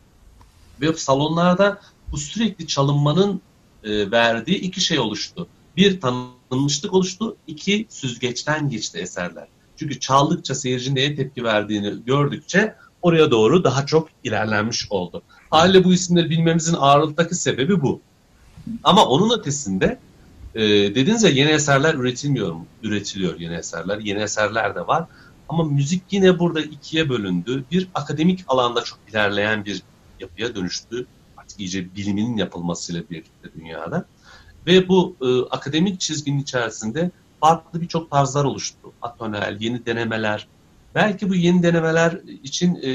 Ve salonlarda bu sürekli çalınmanın e, verdiği iki şey oluştu. Bir tanınmışlık oluştu, iki süzgeçten geçti eserler. Çünkü çaldıkça seyirci neye tepki verdiğini gördükçe oraya doğru daha çok ilerlenmiş oldu. Haliyle bu isimleri bilmemizin ağırlıktaki sebebi bu. Ama onun ötesinde e, dediğiniz ya yeni eserler üretilmiyor mu? Üretiliyor yeni eserler. Yeni eserler de var. Ama müzik yine burada ikiye bölündü. Bir akademik alanda çok ilerleyen bir yapıya dönüştü. Artık iyice biliminin yapılmasıyla birlikte dünyada. Ve bu e, akademik çizginin içerisinde farklı birçok tarzlar oluştu. Atonel, yeni denemeler, Belki bu yeni denemeler için e,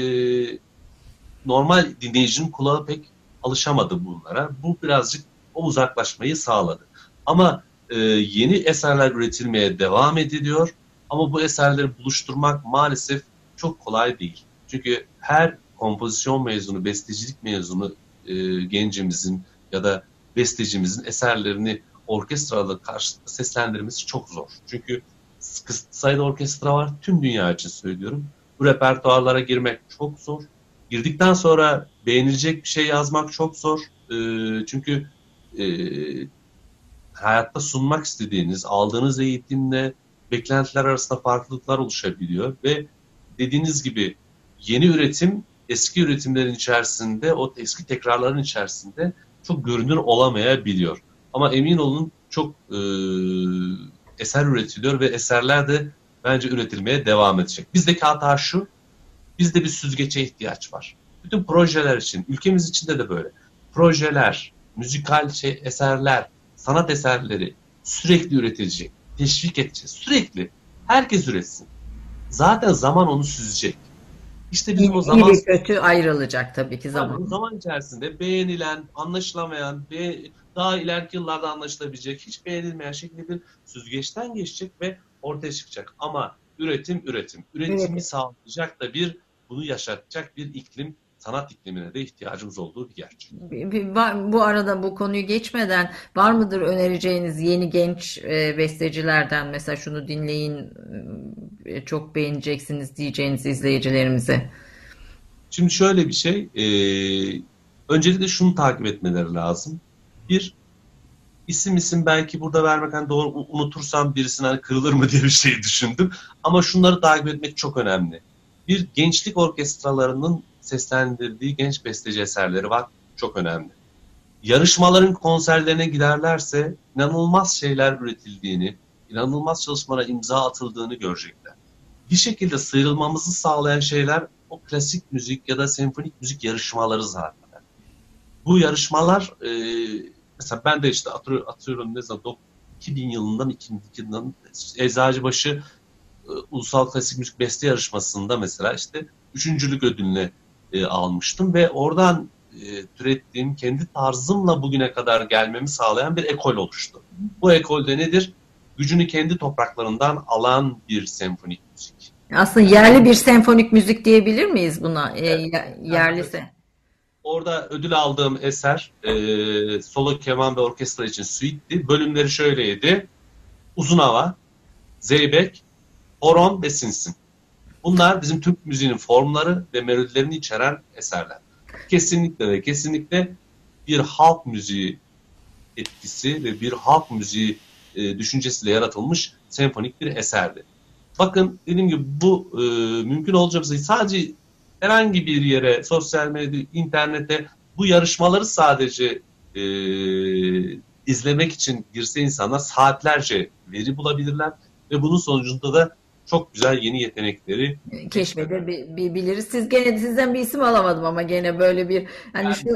normal dinleyicinin kulağı pek alışamadı bunlara. Bu birazcık o uzaklaşmayı sağladı. Ama e, yeni eserler üretilmeye devam ediliyor. Ama bu eserleri buluşturmak maalesef çok kolay değil. Çünkü her kompozisyon mezunu, bestecilik mezunu e, gencimizin ya da bestecimizin eserlerini orkestrada karşısında seslendirmesi çok zor. Çünkü kısıtlı sayıda orkestra var. Tüm dünya için söylüyorum. Bu repertuarlara girmek çok zor. Girdikten sonra beğenilecek bir şey yazmak çok zor. E, çünkü e, hayatta sunmak istediğiniz, aldığınız eğitimle beklentiler arasında farklılıklar oluşabiliyor ve dediğiniz gibi yeni üretim eski üretimlerin içerisinde, o eski tekrarların içerisinde çok görünür olamayabiliyor. Ama emin olun çok e, eser üretiliyor ve eserler de bence üretilmeye devam edecek. Bizdeki hata şu, bizde bir süzgece ihtiyaç var. Bütün projeler için, ülkemiz içinde de böyle. Projeler, müzikal şey, eserler, sanat eserleri sürekli üretilecek. Teşvik edeceğiz. Sürekli. Herkes üretsin. Zaten zaman onu süzecek. İşte bizim o zaman... İyi kötü ayrılacak tabii ki zaman. Yani zaman içerisinde beğenilen, anlaşılamayan, be, daha ileriki yıllarda anlaşılabilecek, hiç beğenilmeyen şekilde bir süzgeçten geçecek ve ortaya çıkacak. Ama üretim, üretim. Üretimi evet. sağlayacak da bir, bunu yaşatacak bir iklim sanat iklimine de ihtiyacımız olduğu bir gerçek. Bu arada bu konuyu geçmeden var mıdır önereceğiniz yeni genç e, bestecilerden mesela şunu dinleyin e, çok beğeneceksiniz diyeceğiniz izleyicilerimize? Şimdi şöyle bir şey e, öncelikle şunu takip etmeleri lazım. Bir isim isim belki burada vermek hani doğru unutursam birisine hani kırılır mı diye bir şey düşündüm. Ama şunları takip etmek çok önemli. Bir gençlik orkestralarının seslendirdiği genç besteci eserleri var. Çok önemli. Yarışmaların konserlerine giderlerse inanılmaz şeyler üretildiğini, inanılmaz çalışmalara imza atıldığını görecekler. Bir şekilde sıyrılmamızı sağlayan şeyler o klasik müzik ya da senfonik müzik yarışmaları zaten. Bu yarışmalar e, mesela ben de işte atıyorum, atıyorum ne zaman 2000 yılından 2002 yılından Eczacıbaşı e, Ulusal Klasik Müzik Beste Yarışması'nda mesela işte üçüncülük ödülüne e, almıştım ve oradan e, türettiğim kendi tarzımla bugüne kadar gelmemi sağlayan bir ekol oluştu. Bu ekolde nedir? Gücünü kendi topraklarından alan bir senfonik müzik. Aslında yerli bir senfonik müzik diyebilir miyiz buna? E, evet. yerlisi. orada ödül aldığım eser e, solo keman ve orkestra için suite'ti. Bölümleri şöyleydi. Uzun hava, zeybek, horon ve sinsin. Bunlar bizim Türk müziğinin formları ve melodilerini içeren eserler. Kesinlikle ve kesinlikle bir halk müziği etkisi ve bir halk müziği e, düşüncesiyle yaratılmış senfonik bir eserdi. Bakın dediğim gibi bu e, mümkün olacak sadece herhangi bir yere, sosyal medya, internete bu yarışmaları sadece e, izlemek için girse insanlar saatlerce veri bulabilirler ve bunun sonucunda da çok güzel yeni yetenekleri keşfedebiliriz. Siz gene sizden bir isim alamadım ama gene böyle bir hani şu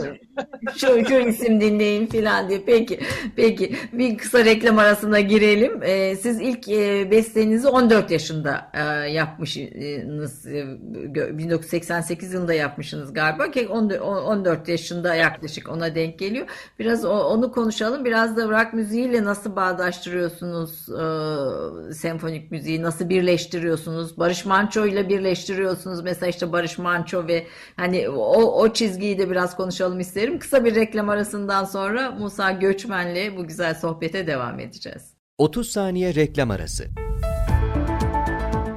[LAUGHS] şu, şu isim dinleyin filan diye. Peki peki bir kısa reklam arasına girelim. Ee, siz ilk e, bestenizi 14 yaşında e, yapmışsınız. E, 1988 yılında yapmışsınız galiba ki 14 yaşında yaklaşık ona denk geliyor. Biraz onu konuşalım. Biraz da rock müziğiyle nasıl bağdaştırıyorsunuz e, senfonik müziği nasıl birleştiriyorsunuz birleştiriyorsunuz. Barış Manço ile birleştiriyorsunuz. Mesela işte Barış Manço ve hani o, o çizgiyi de biraz konuşalım isterim. Kısa bir reklam arasından sonra Musa Göçmen'le bu güzel sohbete devam edeceğiz. 30 saniye reklam arası.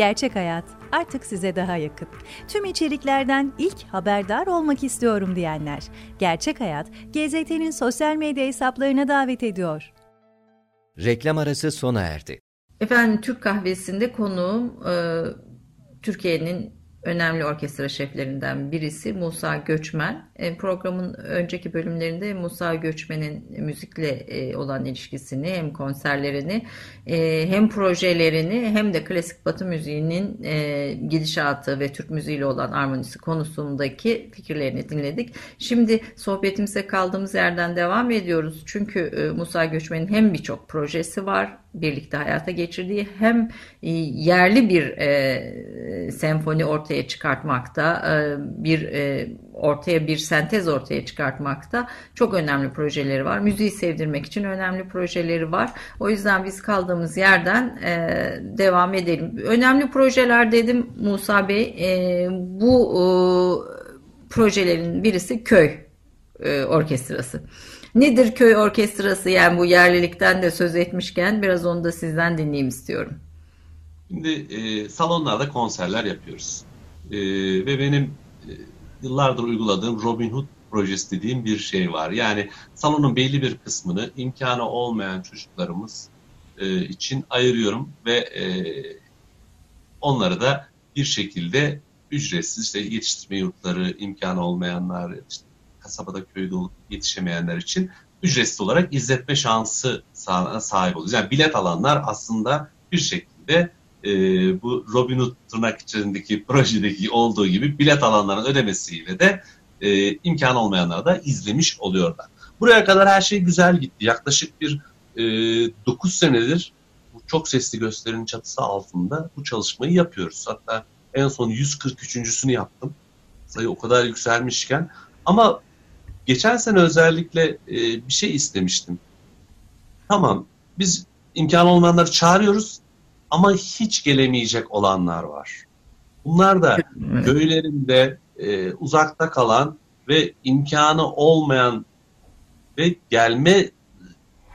Gerçek Hayat artık size daha yakın. Tüm içeriklerden ilk haberdar olmak istiyorum diyenler. Gerçek Hayat, GZT'nin sosyal medya hesaplarına davet ediyor. Reklam arası sona erdi. Efendim Türk kahvesinde konuğum e, Türkiye'nin önemli orkestra şeflerinden birisi Musa Göçmen. E, programın önceki bölümlerinde Musa Göçmen'in müzikle e, olan ilişkisini hem konserlerini e, hem projelerini hem de klasik batı müziğinin gidişatı ve Türk müziğiyle olan armonisi konusundaki fikirlerini dinledik. Şimdi sohbetimize kaldığımız yerden devam ediyoruz. Çünkü Musa Göçmen'in hem birçok projesi var birlikte hayata geçirdiği hem yerli bir e, senfoni ortaya çıkartmakta, e, bir e, ortaya bir sentez ortaya çıkartmakta çok önemli projeleri var. Müziği sevdirmek için önemli projeleri var. O yüzden biz kaldığımız yerden e, devam edelim. Önemli projeler dedim Musa Bey. E, bu e, projelerin birisi köy e, orkestrası. Nedir köy orkestrası yani bu yerlilikten de söz etmişken biraz onu da sizden dinleyeyim istiyorum. Şimdi e, salonlarda konserler yapıyoruz. E, ve benim e, yıllardır uyguladığım Robin Hood projesi dediğim bir şey var. Yani salonun belli bir kısmını imkanı olmayan çocuklarımız e, için ayırıyorum ve e, onları da bir şekilde ücretsiz işte yetiştirme yurtları, imkanı olmayanlar, işte kasabada köyde olup yetişemeyenler için ücretsiz olarak izletme şansı sahip oluyoruz. Yani bilet alanlar aslında bir şekilde e, bu Robin Hood tırnak içerisindeki [LAUGHS] projedeki olduğu gibi bilet alanların ödemesiyle de e, imkan olmayanlar da izlemiş oluyorlar. Buraya kadar her şey güzel gitti. Yaklaşık bir e, 9 senedir bu çok sesli gösterinin çatısı altında bu çalışmayı yapıyoruz. Hatta en son 143.sünü yaptım. Sayı o kadar yükselmişken ama geçen sene özellikle e, bir şey istemiştim. Tamam biz imkan olmayanları çağırıyoruz ama hiç gelemeyecek olanlar var. Bunlar da köylerinde e, uzakta kalan ve imkanı olmayan ve gelme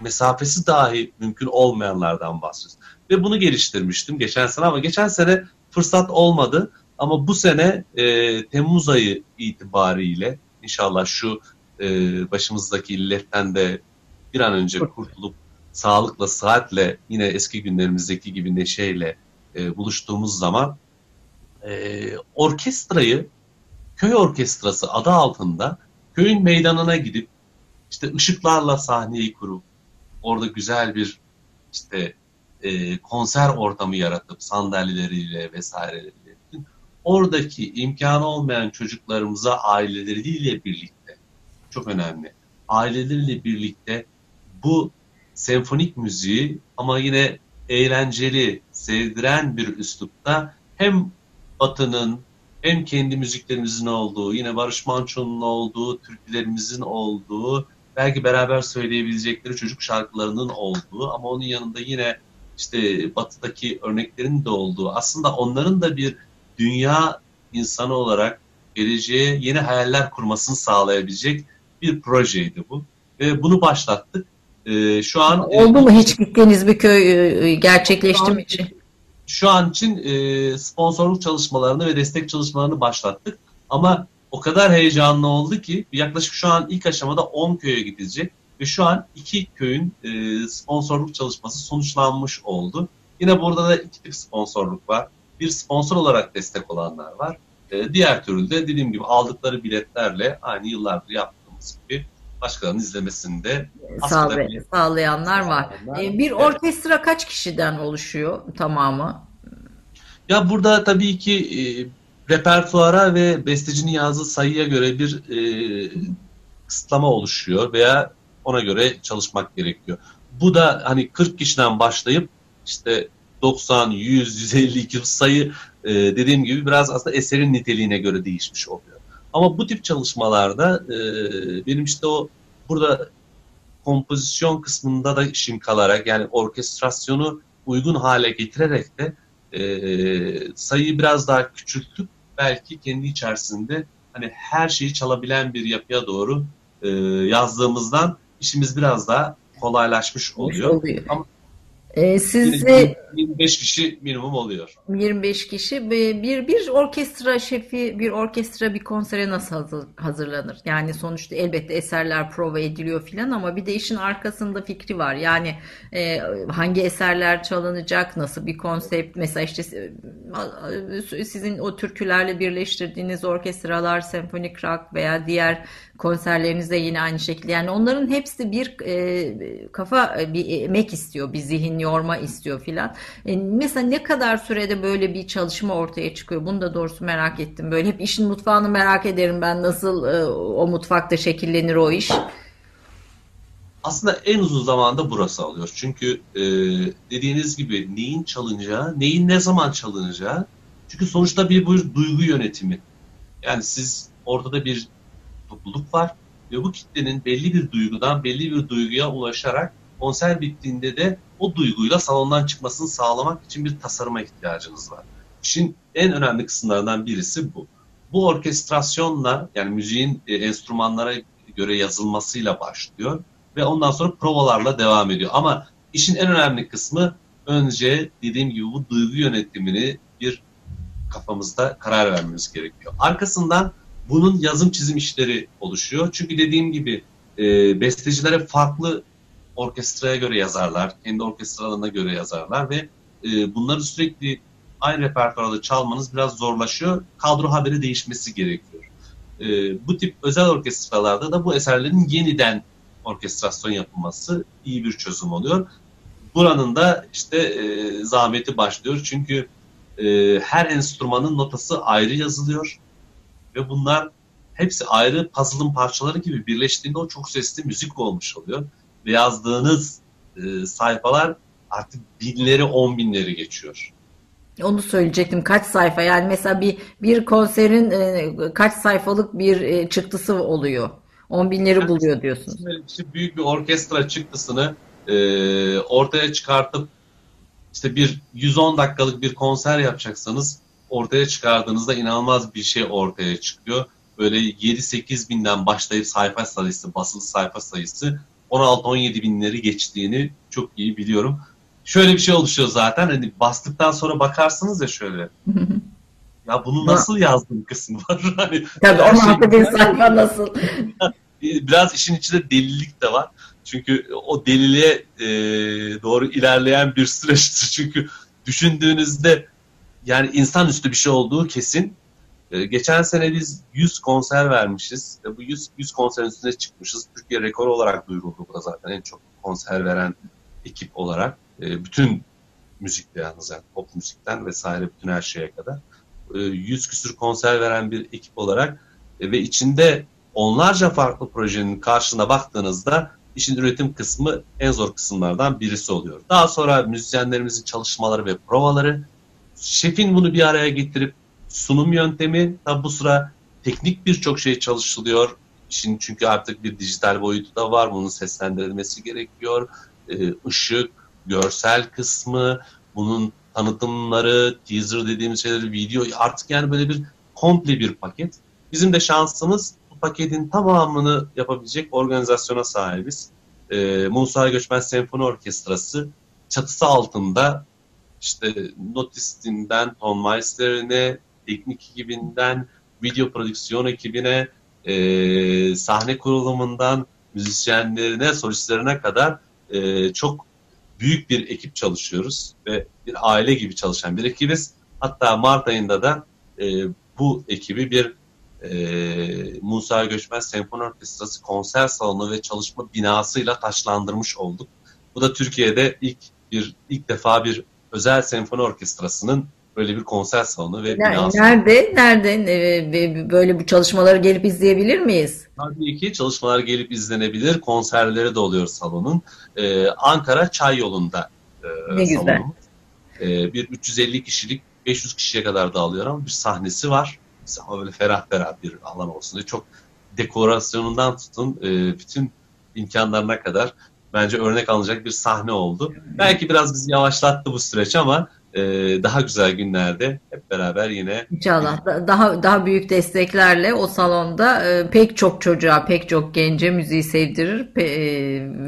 mesafesi dahi mümkün olmayanlardan bahsediyoruz. Ve bunu geliştirmiştim geçen sene ama geçen sene fırsat olmadı. Ama bu sene e, Temmuz ayı itibariyle inşallah şu e, başımızdaki illetten de bir an önce kurtulup sağlıkla, saatle yine eski günlerimizdeki gibi neşeyle e, buluştuğumuz zaman e, orkestrayı köy orkestrası adı altında köyün meydanına gidip işte ışıklarla sahneyi kurup orada güzel bir işte e, konser ortamı yaratıp sandalyeleriyle vesaireleriyle oradaki imkanı olmayan çocuklarımıza aileleriyle birlikte çok önemli. Aileleriyle birlikte bu senfonik müziği ama yine eğlenceli, sevdiren bir üslupta hem Batı'nın hem kendi müziklerimizin olduğu, yine Barış Manço'nun olduğu, türkülerimizin olduğu, belki beraber söyleyebilecekleri çocuk şarkılarının olduğu ama onun yanında yine işte Batı'daki örneklerin de olduğu, aslında onların da bir dünya insanı olarak geleceğe yeni hayaller kurmasını sağlayabilecek bir projeydi bu. Ve bunu başlattık. Ee, şu an e, oldu mu hiç gittiğiniz bir köy e, e, gerçekleşti mi için? Şu an için e, sponsorluk çalışmalarını ve destek çalışmalarını başlattık. Ama o kadar heyecanlı oldu ki yaklaşık şu an ilk aşamada 10 köye gidecek ve şu an iki köyün e, sponsorluk çalışması sonuçlanmış oldu. Yine burada da iki tip sponsorluk var. Bir sponsor olarak destek olanlar var. E, diğer türlü de dediğim gibi aldıkları biletlerle aynı yıllardır yaptığımız gibi başkalarının izlemesinde Sağlay sağlayanlar var. Ee, bir orkestra kaç kişiden oluşuyor tamamı? Ya burada tabii ki e, repertuara ve bestecinin yazdığı sayıya göre bir e, kısıtlama oluşuyor veya ona göre çalışmak gerekiyor. Bu da hani 40 kişiden başlayıp işte 90, 100, 150, 200 sayı e, dediğim gibi biraz aslında eserin niteliğine göre değişmiş oluyor. Ama bu tip çalışmalarda e, benim işte o burada kompozisyon kısmında da işim kalarak yani orkestrasyonu uygun hale getirerek de e, sayıyı biraz daha küçültüp belki kendi içerisinde hani her şeyi çalabilen bir yapıya doğru e, yazdığımızdan işimiz biraz daha kolaylaşmış oluyor. oluyor. Ama Ee, size 25 kişi minimum oluyor. 25 kişi bir bir, orkestra şefi bir orkestra bir konsere nasıl hazır- hazırlanır? Yani sonuçta elbette eserler prova ediliyor filan ama bir de işin arkasında fikri var. Yani e, hangi eserler çalınacak, nasıl bir konsept mesela işte e, sizin o türkülerle birleştirdiğiniz orkestralar, senfonik rock veya diğer konserlerinizde yine aynı şekilde. Yani onların hepsi bir e, kafa bir emek istiyor, bir zihin yorma istiyor filan. E, mesela ne kadar sürede böyle bir çalışma ortaya çıkıyor? Bunu da doğrusu merak ettim. Böyle hep işin mutfağını merak ederim ben nasıl e, o mutfakta şekillenir o iş. Aslında en uzun zamanda burası alıyor. Çünkü e, dediğiniz gibi neyin çalınacağı, neyin ne zaman çalınacağı. Çünkü sonuçta bir, bir duygu yönetimi. Yani siz ortada bir topluluk var ve bu kitlenin belli bir duygudan belli bir duyguya ulaşarak konser bittiğinde de o duyguyla salondan çıkmasını sağlamak için bir tasarıma ihtiyacınız var. İşin en önemli kısımlarından birisi bu. Bu orkestrasyonla yani müziğin e, enstrümanlara göre yazılmasıyla başlıyor ve ondan sonra provalarla devam ediyor. Ama işin en önemli kısmı önce dediğim gibi bu duygu yönetimini bir kafamızda karar vermemiz gerekiyor. Arkasından bunun yazım çizim işleri oluşuyor. Çünkü dediğim gibi e, bestecilere farklı orkestraya göre yazarlar, kendi orkestralarına göre yazarlar ve e, bunları sürekli aynı repertuarda çalmanız biraz zorlaşıyor. Kadro haberi değişmesi gerekiyor. E, bu tip özel orkestralarda da bu eserlerin yeniden orkestrasyon yapılması iyi bir çözüm oluyor. Buranın da işte e, zahmeti başlıyor çünkü e, her enstrümanın notası ayrı yazılıyor ve bunlar hepsi ayrı puzzle'ın parçaları gibi birleştiğinde o çok sesli müzik olmuş oluyor. Ve yazdığınız e, sayfalar artık binleri on binleri geçiyor. Onu söyleyecektim. Kaç sayfa? Yani mesela bir bir konserin e, kaç sayfalık bir e, çıktısı oluyor? On binleri buluyor diyorsunuz. İşte büyük bir orkestra çıktısını e, ortaya çıkartıp işte bir 110 dakikalık bir konser yapacaksanız ortaya çıkardığınızda inanılmaz bir şey ortaya çıkıyor. Böyle 7-8 binden başlayıp sayfa sayısı, basılı sayfa sayısı 16-17 binleri geçtiğini çok iyi biliyorum. Şöyle bir şey oluşuyor zaten hani bastıktan sonra bakarsınız ya şöyle. [LAUGHS] ya bunu nasıl yazdım kısmı var. [LAUGHS] hani Tabii her 16 şey- bin sayfa nasıl? [LAUGHS] biraz işin içinde delilik de var. Çünkü o deliliğe e, doğru ilerleyen bir süreçtir. Çünkü düşündüğünüzde yani insanüstü bir şey olduğu kesin. E, geçen sene biz 100 konser vermişiz. Bu 100, 100 konserin üstüne çıkmışız. Türkiye rekoru olarak duyuruldu bu da zaten en çok konser veren ekip olarak. E, bütün müzikte yalnız yani pop müzikten vesaire bütün her şeye kadar. E, 100 küsür konser veren bir ekip olarak e, ve içinde onlarca farklı projenin karşına baktığınızda işin üretim kısmı en zor kısımlardan birisi oluyor. Daha sonra müzisyenlerimizin çalışmaları ve provaları, şefin bunu bir araya getirip sunum yöntemi, tabi bu sıra teknik birçok şey çalışılıyor. İşin çünkü artık bir dijital boyutu da var, bunun seslendirilmesi gerekiyor. Ee, ışık, görsel kısmı, bunun tanıtımları, teaser dediğimiz şeyleri, video artık yani böyle bir komple bir paket. Bizim de şansımız bu paketin tamamını yapabilecek organizasyona sahibiz. Ee, Musa Göçmen Senfoni Orkestrası çatısı altında işte notistinden Tom teknik ekibinden, video prodüksiyon ekibine, e, sahne kurulumundan müzisyenlerine, solistlerine kadar e, çok büyük bir ekip çalışıyoruz ve bir aile gibi çalışan bir ekibiz. Hatta Mart ayında da e, bu ekibi bir e, Musa Göçmen Senfoni Orkestrası konser salonu ve çalışma binasıyla taşlandırmış olduk. Bu da Türkiye'de ilk bir ilk defa bir özel senfoni orkestrasının böyle bir konser salonu ve binası. Nerede? Nerede? Ee, Böyle bu çalışmaları gelip izleyebilir miyiz? Tabii ki çalışmalar gelip izlenebilir. Konserleri de oluyor salonun. Ee, Ankara Çay Yolu'nda e, Ne güzel. Ee, bir 350 kişilik 500 kişiye kadar dağılıyor ama bir sahnesi var. Ama böyle ferah ferah bir alan olsun diye çok dekorasyonundan tutun e, bütün imkanlarına kadar bence örnek alınacak bir sahne oldu. Belki biraz bizi yavaşlattı bu süreç ama e, daha güzel günlerde hep beraber yine İnşallah daha daha büyük desteklerle o salonda e, pek çok çocuğa, pek çok gence müziği sevdirir Pe, e,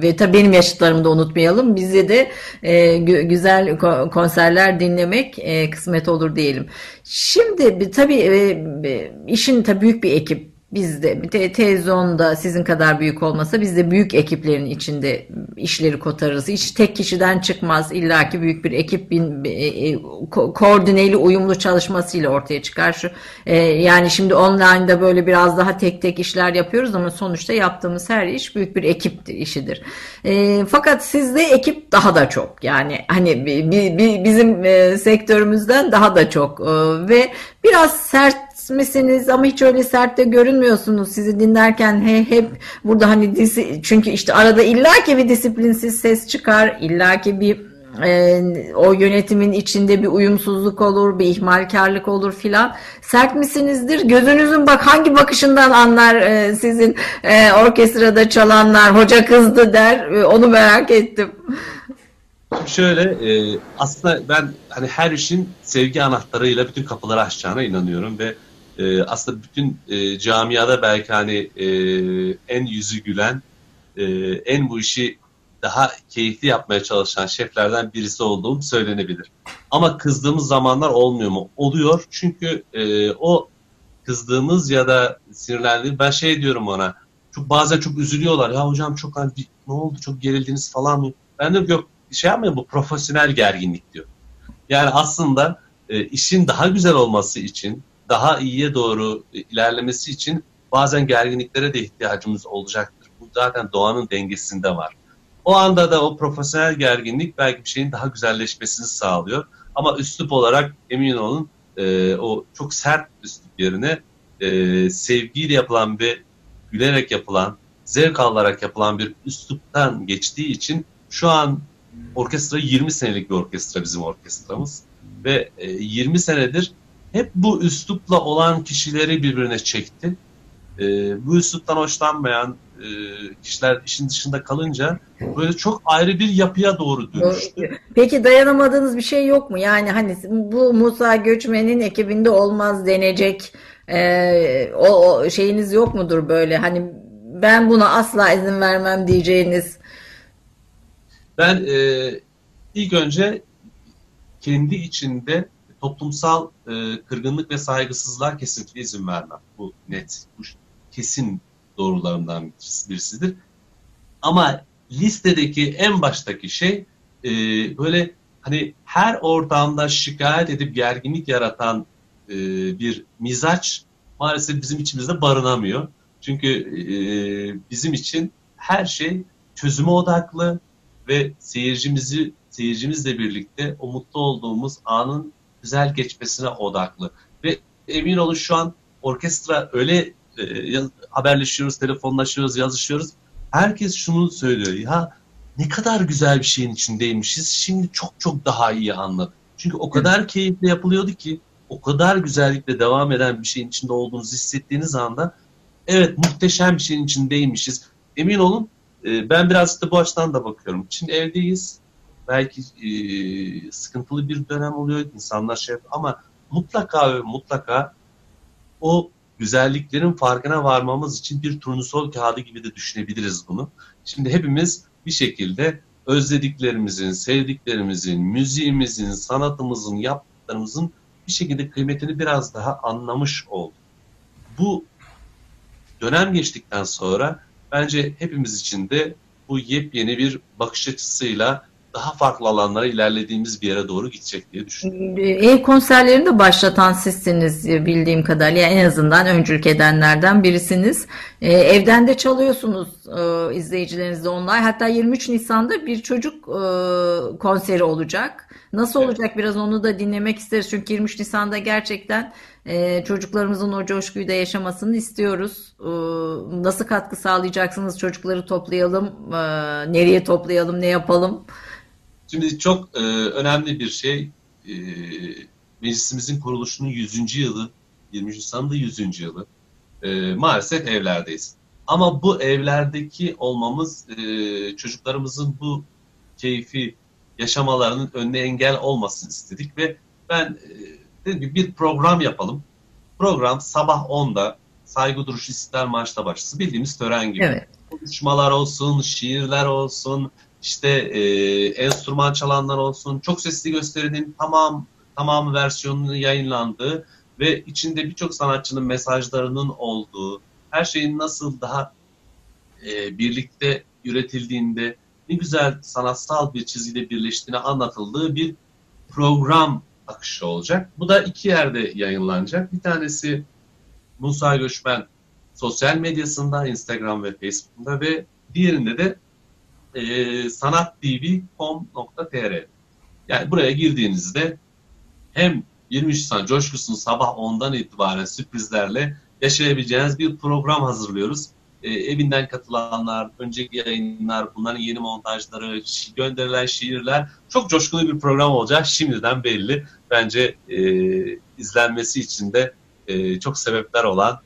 ve tabii benim yaşıtlarımı da unutmayalım. Bize de e, güzel konserler dinlemek e, kısmet olur diyelim. Şimdi tabii e, işin tabii büyük bir ekip biz de te televizyonda sizin kadar büyük olmasa biz de büyük ekiplerin içinde işleri kotarırız. Hiç tek kişiden çıkmaz. İlla ki büyük bir ekip bin, e, e, ko koordineli uyumlu çalışmasıyla ortaya çıkar. Şu, e, yani şimdi online'da böyle biraz daha tek tek işler yapıyoruz ama sonuçta yaptığımız her iş büyük bir ekip işidir. E, fakat sizde ekip daha da çok. Yani hani bi, bi, bizim e, sektörümüzden daha da çok e, ve biraz sert misiniz ama hiç öyle sert de görünmüyorsunuz sizi dinlerken he, hep burada hani disi, çünkü işte arada illaki bir disiplinsiz ses çıkar illaki bir e, o yönetimin içinde bir uyumsuzluk olur, bir ihmalkarlık olur filan. Sert misinizdir? Gözünüzün bak hangi bakışından anlar e, sizin e, orkestrada çalanlar, hoca kızdı der. E, onu merak ettim. Şöyle e, aslında ben hani her işin sevgi anahtarıyla bütün kapıları açacağına inanıyorum ve e, aslında bütün e, camiada belki hani e, en yüzü gülen, e, en bu işi daha keyifli yapmaya çalışan şeflerden birisi olduğum söylenebilir. Ama kızdığımız zamanlar olmuyor mu? Oluyor çünkü e, o kızdığımız ya da sinirlendiğimiz ben şey diyorum ona çok bazen çok üzülüyorlar ya hocam çok hani ne oldu çok gerildiniz falan mı? Ben de yok şey yapmayın bu profesyonel gerginlik diyor. Yani aslında e, işin daha güzel olması için daha iyiye doğru ilerlemesi için bazen gerginliklere de ihtiyacımız olacaktır. Bu zaten doğanın dengesinde var. O anda da o profesyonel gerginlik belki bir şeyin daha güzelleşmesini sağlıyor. Ama üslup olarak emin olun e, o çok sert üslup yerine e, sevgiyle yapılan ve gülerek yapılan, zevk alarak yapılan bir üsluptan geçtiği için şu an orkestra 20 senelik bir orkestra bizim orkestramız. Ve e, 20 senedir hep bu üslupla olan kişileri birbirine çekti. E, bu üsluptan hoşlanmayan e, kişiler işin dışında kalınca böyle çok ayrı bir yapıya doğru dönüştü. Peki dayanamadığınız bir şey yok mu? Yani hani bu Musa Göçmen'in ekibinde olmaz denecek e, o, o şeyiniz yok mudur böyle? Hani ben buna asla izin vermem diyeceğiniz. Ben e, ilk önce kendi içinde toplumsal e, kırgınlık ve saygısızlığa kesinlikle izin vermem. Bu net, bu kesin doğrularından birisidir. Ama listedeki en baştaki şey e, böyle hani her ortamda şikayet edip gerginlik yaratan e, bir mizaç maalesef bizim içimizde barınamıyor. Çünkü e, bizim için her şey çözüme odaklı ve seyircimizi seyircimizle birlikte o mutlu olduğumuz anın güzel geçmesine odaklı. Ve emin olun şu an orkestra öyle e, haberleşiyoruz, telefonlaşıyoruz, yazışıyoruz. Herkes şunu söylüyor. Ya ne kadar güzel bir şeyin içindeymişiz. Şimdi çok çok daha iyi anladık. Çünkü o kadar keyifli yapılıyordu ki o kadar güzellikle devam eden bir şeyin içinde olduğunuzu hissettiğiniz anda evet muhteşem bir şeyin içindeymişiz. Emin olun e, ben biraz da bu açıdan da bakıyorum. Şimdi evdeyiz belki e, sıkıntılı bir dönem oluyor. insanlar şey ama mutlaka ve mutlaka o güzelliklerin farkına varmamız için bir turnusol kağıdı gibi de düşünebiliriz bunu. Şimdi hepimiz bir şekilde özlediklerimizin, sevdiklerimizin, müziğimizin, sanatımızın, yaptıklarımızın bir şekilde kıymetini biraz daha anlamış olduk. Bu dönem geçtikten sonra bence hepimiz için de bu yepyeni bir bakış açısıyla daha farklı alanlara ilerlediğimiz bir yere doğru gidecek diye düşünüyorum. Ev konserlerini de başlatan sizsiniz bildiğim kadarıyla en azından öncülük edenlerden birisiniz. Ee, evden de çalıyorsunuz e, izleyicilerinizle online. Hatta 23 Nisan'da bir çocuk e, konseri olacak. Nasıl evet. olacak biraz onu da dinlemek isteriz. Çünkü 23 Nisan'da gerçekten e, çocuklarımızın o coşkuyu da yaşamasını istiyoruz. E, nasıl katkı sağlayacaksınız? Çocukları toplayalım, e, nereye toplayalım, ne yapalım? Şimdi çok e, önemli bir şey. E, meclisimizin kuruluşunun 100. yılı, 20. Nisan'da 100. yılı. E, maalesef evlerdeyiz. Ama bu evlerdeki olmamız e, çocuklarımızın bu keyfi yaşamalarının önüne engel olmasın istedik ve ben e, dedim ki bir program yapalım. Program sabah 10'da saygı duruşu istiklal marşla başlasın. Bildiğimiz tören gibi. Evet. Konuşmalar olsun, şiirler olsun, işte e, enstrüman çalanlar olsun, çok sesli gösterinin tamam tamam versiyonunun yayınlandığı ve içinde birçok sanatçının mesajlarının olduğu, her şeyin nasıl daha e, birlikte üretildiğinde ne güzel sanatsal bir çizgiyle birleştiğini anlatıldığı bir program akışı olacak. Bu da iki yerde yayınlanacak. Bir tanesi Musa Göçmen sosyal medyasında, Instagram ve Facebook'ta ve diğerinde de e, sanattv.com.tr Yani buraya girdiğinizde hem 23 Nisan coşkusunu sabah 10'dan itibaren sürprizlerle yaşayabileceğiniz bir program hazırlıyoruz. E, evinden katılanlar, önceki yayınlar, bunların yeni montajları, gönderilen şiirler çok coşkulu bir program olacak. Şimdiden belli. Bence e, izlenmesi için de e, çok sebepler olan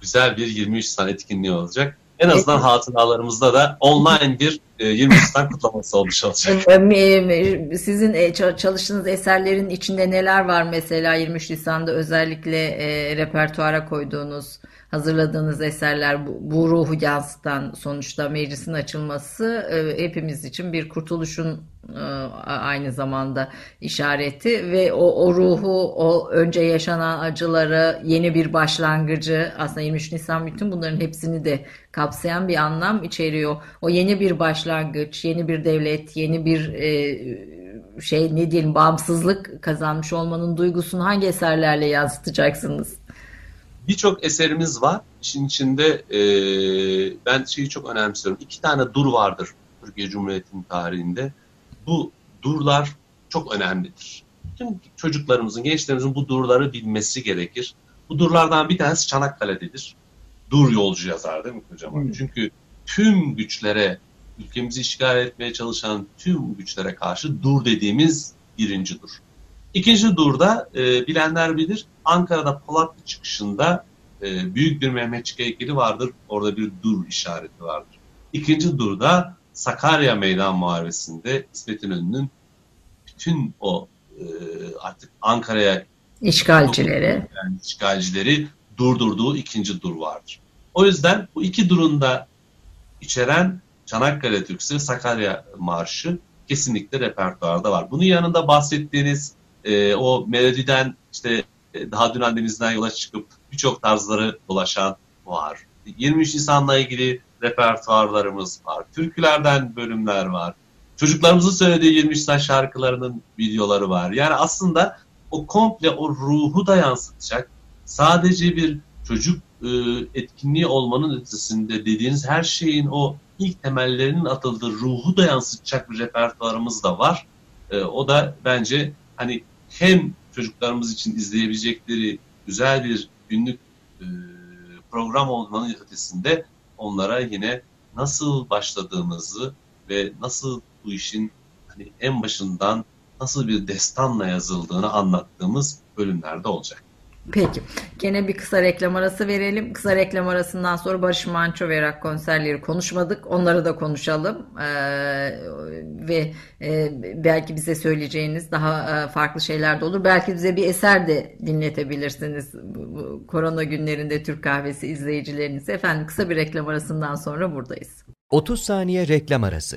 güzel bir 23 Nisan etkinliği olacak. En azından hatıralarımızda da online bir e, 23 Nisan kutlaması olmuş olacak. [LAUGHS] Sizin e, çalıştığınız eserlerin içinde neler var mesela 23 Nisan'da özellikle e, repertuara koyduğunuz hazırladığınız eserler bu, bu ruhu yansıtan sonuçta meclisin açılması e, hepimiz için bir kurtuluşun e, aynı zamanda işareti ve o, o ruhu o önce yaşanan acıları yeni bir başlangıcı aslında 23 Nisan bütün bunların hepsini de kapsayan bir anlam içeriyor. O yeni bir başlangıç, yeni bir devlet, yeni bir e, şey ne diyelim bağımsızlık kazanmış olmanın duygusunu hangi eserlerle yansıtacaksınız? Birçok eserimiz var. İşin içinde e, ben şeyi çok önemsiyorum. İki tane dur vardır Türkiye Cumhuriyeti'nin tarihinde. Bu durlar çok önemlidir. Tüm çocuklarımızın, gençlerimizin bu durları bilmesi gerekir. Bu durlardan bir tanesi Çanakkale'dedir. Dur yolcu yazar değil mi hocam? Hmm. Çünkü tüm güçlere, ülkemizi işgal etmeye çalışan tüm güçlere karşı dur dediğimiz birinci dur. İkinci durda e, bilenler bilir Ankara'da Polatlı çıkışında e, büyük bir Mehmetçik heykeli vardır. Orada bir dur işareti vardır. İkinci durda Sakarya Meydan Muharebesi'nde İsmet İnönü'nün bütün o e, artık Ankara'ya işgalcileri yani işgalcileri durdurduğu ikinci dur vardır. O yüzden bu iki durunda içeren Çanakkale Türküsü Sakarya Marşı kesinlikle repertuarda var. Bunun yanında bahsettiğiniz e, o melodiden işte daha dün annemizden yola çıkıp birçok tarzları dolaşan var. 23 Nisan'la ilgili repertuarlarımız var. Türkülerden bölümler var. Çocuklarımızın söylediği 23 Nisan şarkılarının videoları var. Yani aslında o komple o ruhu da yansıtacak. Sadece bir çocuk e, etkinliği olmanın ötesinde dediğiniz her şeyin o ilk temellerinin atıldığı ruhu da yansıtacak bir repertuarımız da var. E, o da bence hani hem çocuklarımız için izleyebilecekleri güzel bir günlük e, program olmanın ötesinde onlara yine nasıl başladığımızı ve nasıl bu işin hani en başından nasıl bir destanla yazıldığını anlattığımız bölümlerde olacak. Peki. Gene bir kısa reklam arası verelim. Kısa reklam arasından sonra Barış Manço ve Rock konserleri konuşmadık. Onları da konuşalım. Ee, ve e, belki bize söyleyeceğiniz daha e, farklı şeyler de olur. Belki bize bir eser de dinletebilirsiniz. Bu, bu, korona günlerinde Türk kahvesi izleyicileriniz. Efendim kısa bir reklam arasından sonra buradayız. 30 saniye reklam arası.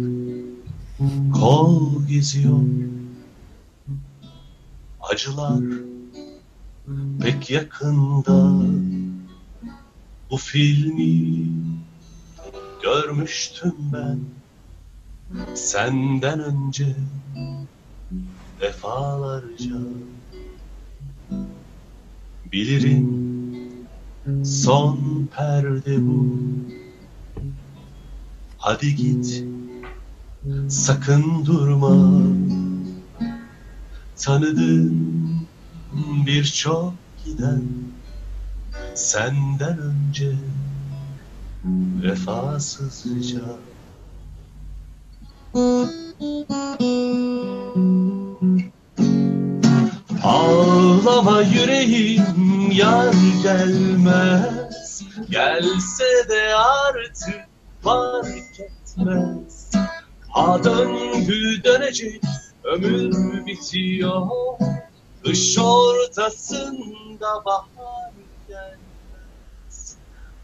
kol geziyor. Acılar pek yakında. Bu filmi görmüştüm ben. Senden önce defalarca. Bilirim son perde bu. Hadi git sakın durma. Tanıdığım birçok giden Senden önce vefasızca. Ağlama yüreğim yar gelmez. Gelse de artık fark etmez Ha döngü ömür bitiyor. Kış ortasında bahar gelmez.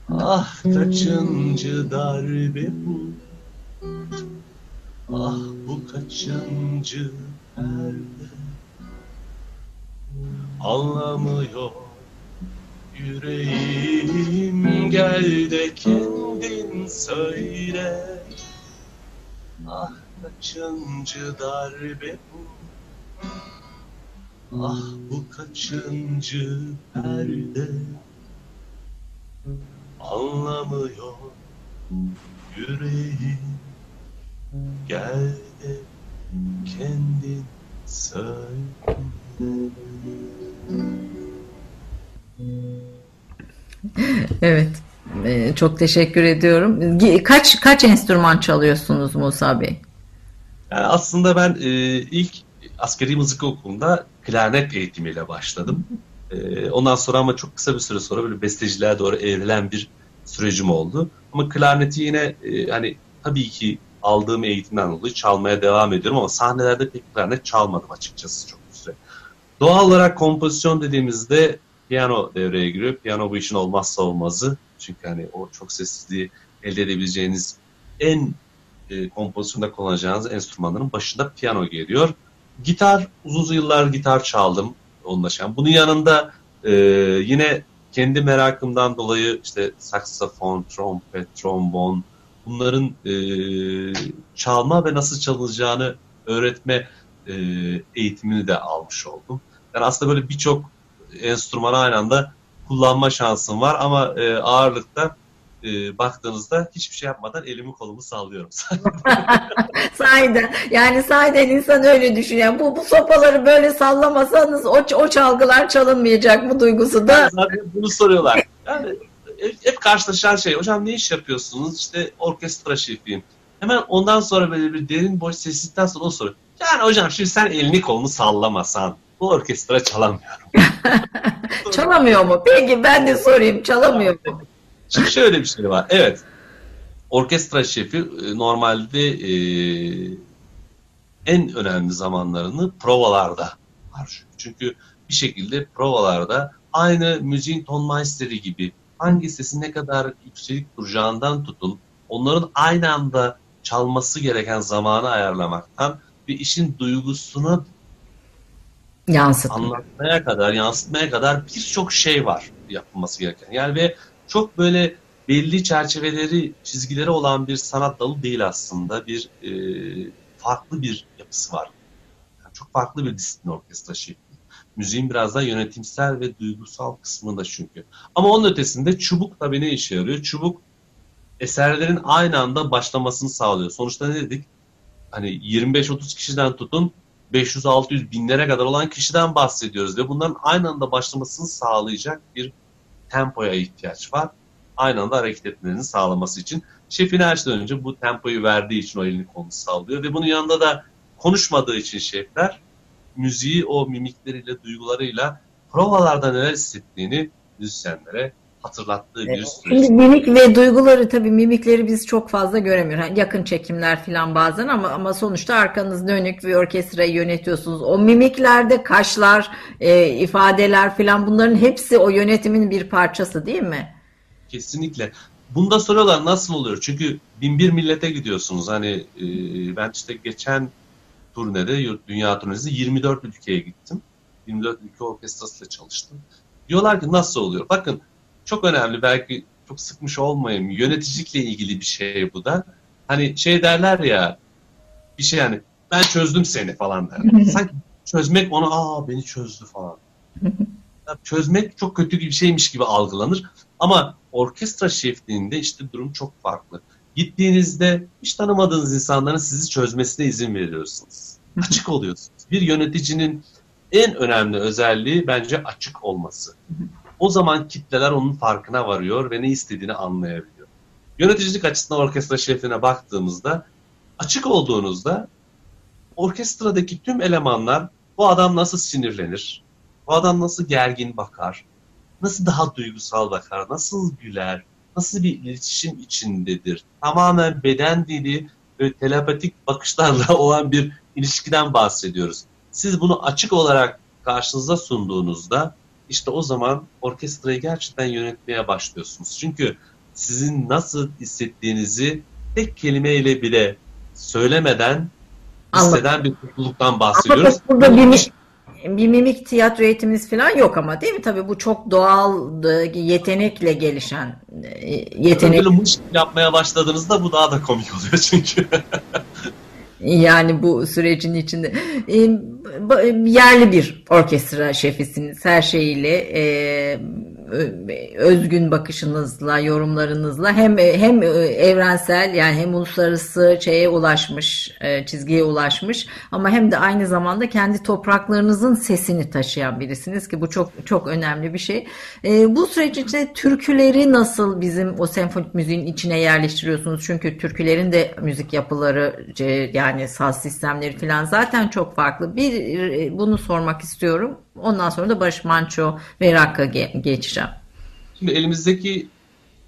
Ah kaçıncı darbe bu? Ah bu kaçıncı perde? Anlamıyor yüreğim. Gel de kendin söyle Ah kaçıncı darbe bu? Ah bu kaçıncı perde? Anlamıyor yüreğim Gel de kendin söyle. Evet. Ee, çok teşekkür ediyorum. Kaç kaç enstrüman çalıyorsunuz Musa Bey? Yani aslında ben e, ilk askeri müzik okulunda klarnet eğitimiyle başladım. E, ondan sonra ama çok kısa bir süre sonra böyle besteciliğe doğru evrilen bir sürecim oldu. Ama klarneti yine e, hani tabii ki aldığım eğitimden dolayı çalmaya devam ediyorum ama sahnelerde pek klarnet çalmadım açıkçası çok bir süre. Doğal olarak kompozisyon dediğimizde piyano devreye giriyor. Piyano bu işin olmazsa olmazı. Çünkü hani o çok sessizliği elde edebileceğiniz en e, kompozisyonda kullanacağınız enstrümanların başında piyano geliyor. Gitar, uzun yıllar gitar çaldım onunla şey. Bunun yanında e, yine kendi merakımdan dolayı işte saksafon, trompet, trombon bunların e, çalma ve nasıl çalınacağını öğretme e, eğitimini de almış oldum. Yani aslında böyle birçok enstrümanı aynı anda kullanma şansım var ama e, ağırlıkta e, baktığınızda hiçbir şey yapmadan elimi kolumu sallıyorum. [LAUGHS] sahiden yani sahiden insan öyle düşünüyor. Bu, bu sopaları böyle sallamasanız o, o çalgılar çalınmayacak mı duygusu da. Zaten bunu soruyorlar. Yani hep karşılaşan şey hocam ne iş yapıyorsunuz? İşte orkestra şefiyim. Hemen ondan sonra böyle bir derin boş sessizlikten sonra o soru. Yani hocam şimdi sen elini kolunu sallamasan bu orkestra çalamıyorum. [LAUGHS] Çalamıyor mu? Peki ben de sorayım çalamıyor mu? Şimdi şöyle bir şey var. Evet. Orkestra şefi e, normalde e, en önemli zamanlarını provalarda harcıyor. Çünkü bir şekilde provalarda aynı müziğin tonmeisteri gibi hangi sesi ne kadar yükselik duracağından tutun onların aynı anda çalması gereken zamanı ayarlamaktan ve işin duygusunu Yansıt. anlatmaya kadar, yansıtmaya kadar birçok şey var yapılması gereken. Yani ve çok böyle belli çerçeveleri, çizgileri olan bir sanat dalı değil aslında. Bir e, farklı bir yapısı var. Yani çok farklı bir disiplin orkestra şekli. Müziğin biraz daha yönetimsel ve duygusal kısmında çünkü. Ama onun ötesinde çubuk tabii ne işe yarıyor? Çubuk eserlerin aynı anda başlamasını sağlıyor. Sonuçta ne dedik? Hani 25-30 kişiden tutun 500-600 binlere kadar olan kişiden bahsediyoruz ve bunların aynı anda başlamasını sağlayacak bir tempoya ihtiyaç var. Aynı anda hareket etmelerini sağlaması için. Şefin her şeyden önce bu tempoyu verdiği için o elini kolunu sağlıyor ve bunun yanında da konuşmadığı için şefler müziği o mimikleriyle, duygularıyla provalarda neler hissettiğini müzisyenlere hatırlattığı bir Evet. süreç. Şimdi mimik ve duyguları tabii mimikleri biz çok fazla göremiyoruz. Hani yakın çekimler falan bazen ama ama sonuçta arkanız dönük ve orkestrayı yönetiyorsunuz. O mimiklerde kaşlar, e, ifadeler falan bunların hepsi o yönetimin bir parçası değil mi? Kesinlikle. Bunda soruyorlar nasıl oluyor? Çünkü bin bir millete gidiyorsunuz. Hani e, ben işte geçen turnede, dünya turnesi 24 ülkeye gittim. 24 ülke orkestrasıyla çalıştım. Diyorlar ki nasıl oluyor? Bakın çok önemli belki çok sıkmış olmayayım. Yöneticilikle ilgili bir şey bu da. Hani şey derler ya bir şey yani ben çözdüm seni falan der. [LAUGHS] Sanki çözmek onu aa beni çözdü falan. [LAUGHS] Çözmek çok kötü bir şeymiş gibi algılanır. Ama orkestra şefliğinde işte durum çok farklı. Gittiğinizde hiç tanımadığınız insanların sizi çözmesine izin veriyorsunuz. [LAUGHS] Açık oluyorsunuz. Bir yöneticinin en önemli özelliği bence açık olması. O zaman kitleler onun farkına varıyor ve ne istediğini anlayabiliyor. Yöneticilik açısından orkestra şefine baktığımızda açık olduğunuzda orkestradaki tüm elemanlar bu adam nasıl sinirlenir, bu adam nasıl gergin bakar, nasıl daha duygusal bakar, nasıl güler, nasıl bir iletişim içindedir. Tamamen beden dili ve telepatik bakışlarla [LAUGHS] olan bir ilişkiden bahsediyoruz. Siz bunu açık olarak karşınıza sunduğunuzda işte o zaman orkestrayı gerçekten yönetmeye başlıyorsunuz. Çünkü sizin nasıl hissettiğinizi tek kelimeyle bile söylemeden hisseden bir topluluktan bahsediyoruz. Ama burada bir, bir mimik tiyatro eğitimimiz falan yok ama değil mi? Tabii bu çok doğal yetenekle gelişen e, yetenek. Böyle yapmaya başladığınızda bu daha da komik oluyor çünkü. [LAUGHS] Yani bu sürecin içinde e, yerli bir orkestra şefisiniz her şeyiyle e, özgün bakışınızla yorumlarınızla hem hem evrensel yani hem uluslararası şeye ulaşmış çizgiye ulaşmış ama hem de aynı zamanda kendi topraklarınızın sesini taşıyan birisiniz ki bu çok çok önemli bir şey. Bu süreç içinde türküleri nasıl bizim o senfonik müziğin içine yerleştiriyorsunuz? Çünkü türkülerin de müzik yapıları yani saz sistemleri falan zaten çok farklı. Bir e, bunu sormak istiyorum. Ondan sonra da Barış Manço ve Rakka geçeceğim. Şimdi elimizdeki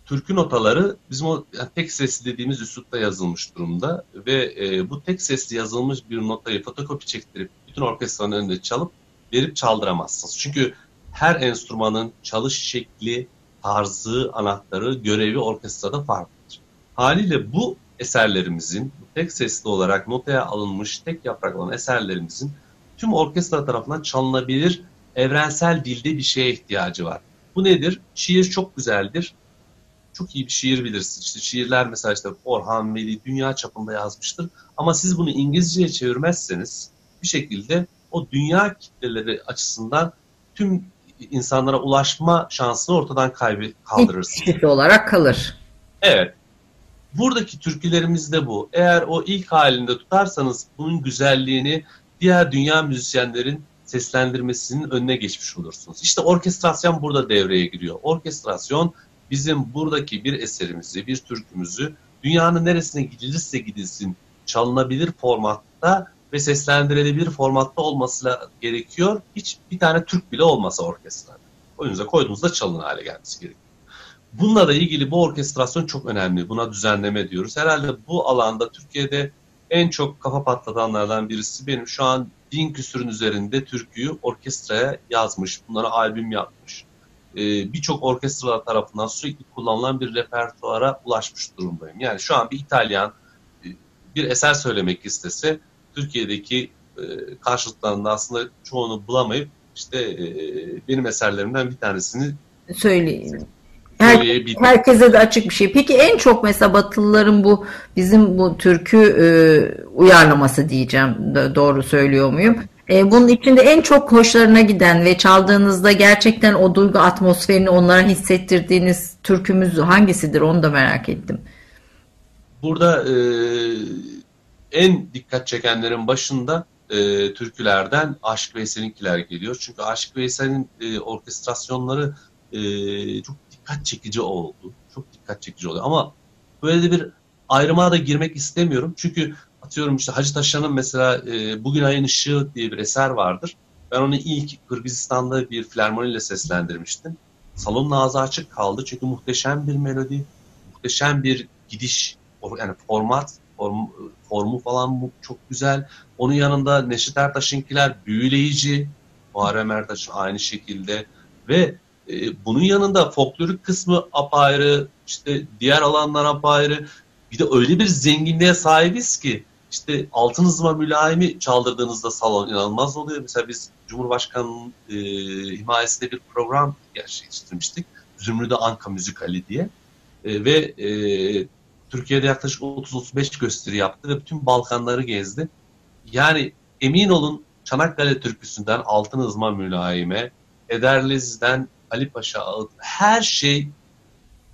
türkü notaları bizim o tek sesli dediğimiz üslupta yazılmış durumda ve e, bu tek sesli yazılmış bir notayı fotokopi çektirip bütün orkestranın önünde çalıp verip çaldıramazsınız. Çünkü her enstrümanın çalış şekli, tarzı, anahtarı, görevi orkestrada farklıdır. Haliyle bu eserlerimizin tek sesli olarak notaya alınmış tek yaprak olan eserlerimizin tüm orkestra tarafından çalınabilir evrensel dilde bir şeye ihtiyacı var. Bu nedir? Şiir çok güzeldir. Çok iyi bir şiir bilirsin. İşte şiirler mesela işte Orhan Veli dünya çapında yazmıştır. Ama siz bunu İngilizceye çevirmezseniz bir şekilde o dünya kitleleri açısından tüm insanlara ulaşma şansını ortadan kaybı kaldırırsınız. Hiç olarak kalır. Evet. Buradaki türkülerimiz de bu. Eğer o ilk halinde tutarsanız bunun güzelliğini diğer dünya müzisyenlerin seslendirmesinin önüne geçmiş olursunuz. İşte orkestrasyon burada devreye giriyor. Orkestrasyon bizim buradaki bir eserimizi, bir türkümüzü dünyanın neresine gidilirse gidilsin çalınabilir formatta ve seslendirilebilir formatta olması gerekiyor. Hiç bir tane Türk bile olmasa orkestrada. Oyunuza koyduğunuzda çalın hale gelmesi gerekiyor. Bununla da ilgili bu orkestrasyon çok önemli. Buna düzenleme diyoruz. Herhalde bu alanda Türkiye'de en çok kafa patlatanlardan birisi benim şu an bin küsürün üzerinde türküyü orkestraya yazmış. Bunlara albüm yapmış. Ee, Birçok orkestralar tarafından sürekli kullanılan bir repertuara ulaşmış durumdayım. Yani şu an bir İtalyan e, bir eser söylemek istese Türkiye'deki e, karşılıklarında aslında çoğunu bulamayıp işte e, benim eserlerimden bir tanesini söyleyeyim her, herkese de açık bir şey. Peki en çok mesela Batılıların bu bizim bu türkü e, uyarlaması diyeceğim. Doğru söylüyor muyum? E, bunun içinde en çok hoşlarına giden ve çaldığınızda gerçekten o duygu atmosferini onlara hissettirdiğiniz türkümüz hangisidir onu da merak ettim. Burada e, en dikkat çekenlerin başında e, türkülerden Aşk Veysel'inkiler geliyor. Çünkü Aşk Veysel'in e, orkestrasyonları e, çok dikkat çekici oldu. Çok dikkat çekici oluyor. Ama böyle de bir ayrıma da girmek istemiyorum. Çünkü atıyorum işte Hacı Taşan'ın mesela e, Bugün Ayın Işığı diye bir eser vardır. Ben onu ilk Kırgızistan'da bir filarmoniyle seslendirmiştim. Salonun ağzı açık kaldı çünkü muhteşem bir melodi, muhteşem bir gidiş, yani format, form, formu falan çok güzel. Onun yanında Neşet Ertaş'ınkiler büyüleyici, Muharrem Ertaş aynı şekilde ve e, bunun yanında folklorik kısmı apayrı, işte diğer alanlar apayrı. Bir de öyle bir zenginliğe sahibiz ki işte altın hızma mülayimi çaldırdığınızda salon inanılmaz oluyor. Mesela biz Cumhurbaşkanı'nın e, himayesinde bir program gerçekleştirmiştik. Zümrüde Anka Müzikali diye. E, ve e, Türkiye'de yaklaşık 30-35 gösteri yaptı ve bütün Balkanları gezdi. Yani emin olun Çanakkale türküsünden Altın Hızma Mülayime, Ederlez'den Ali Paşa Ağıt, her şey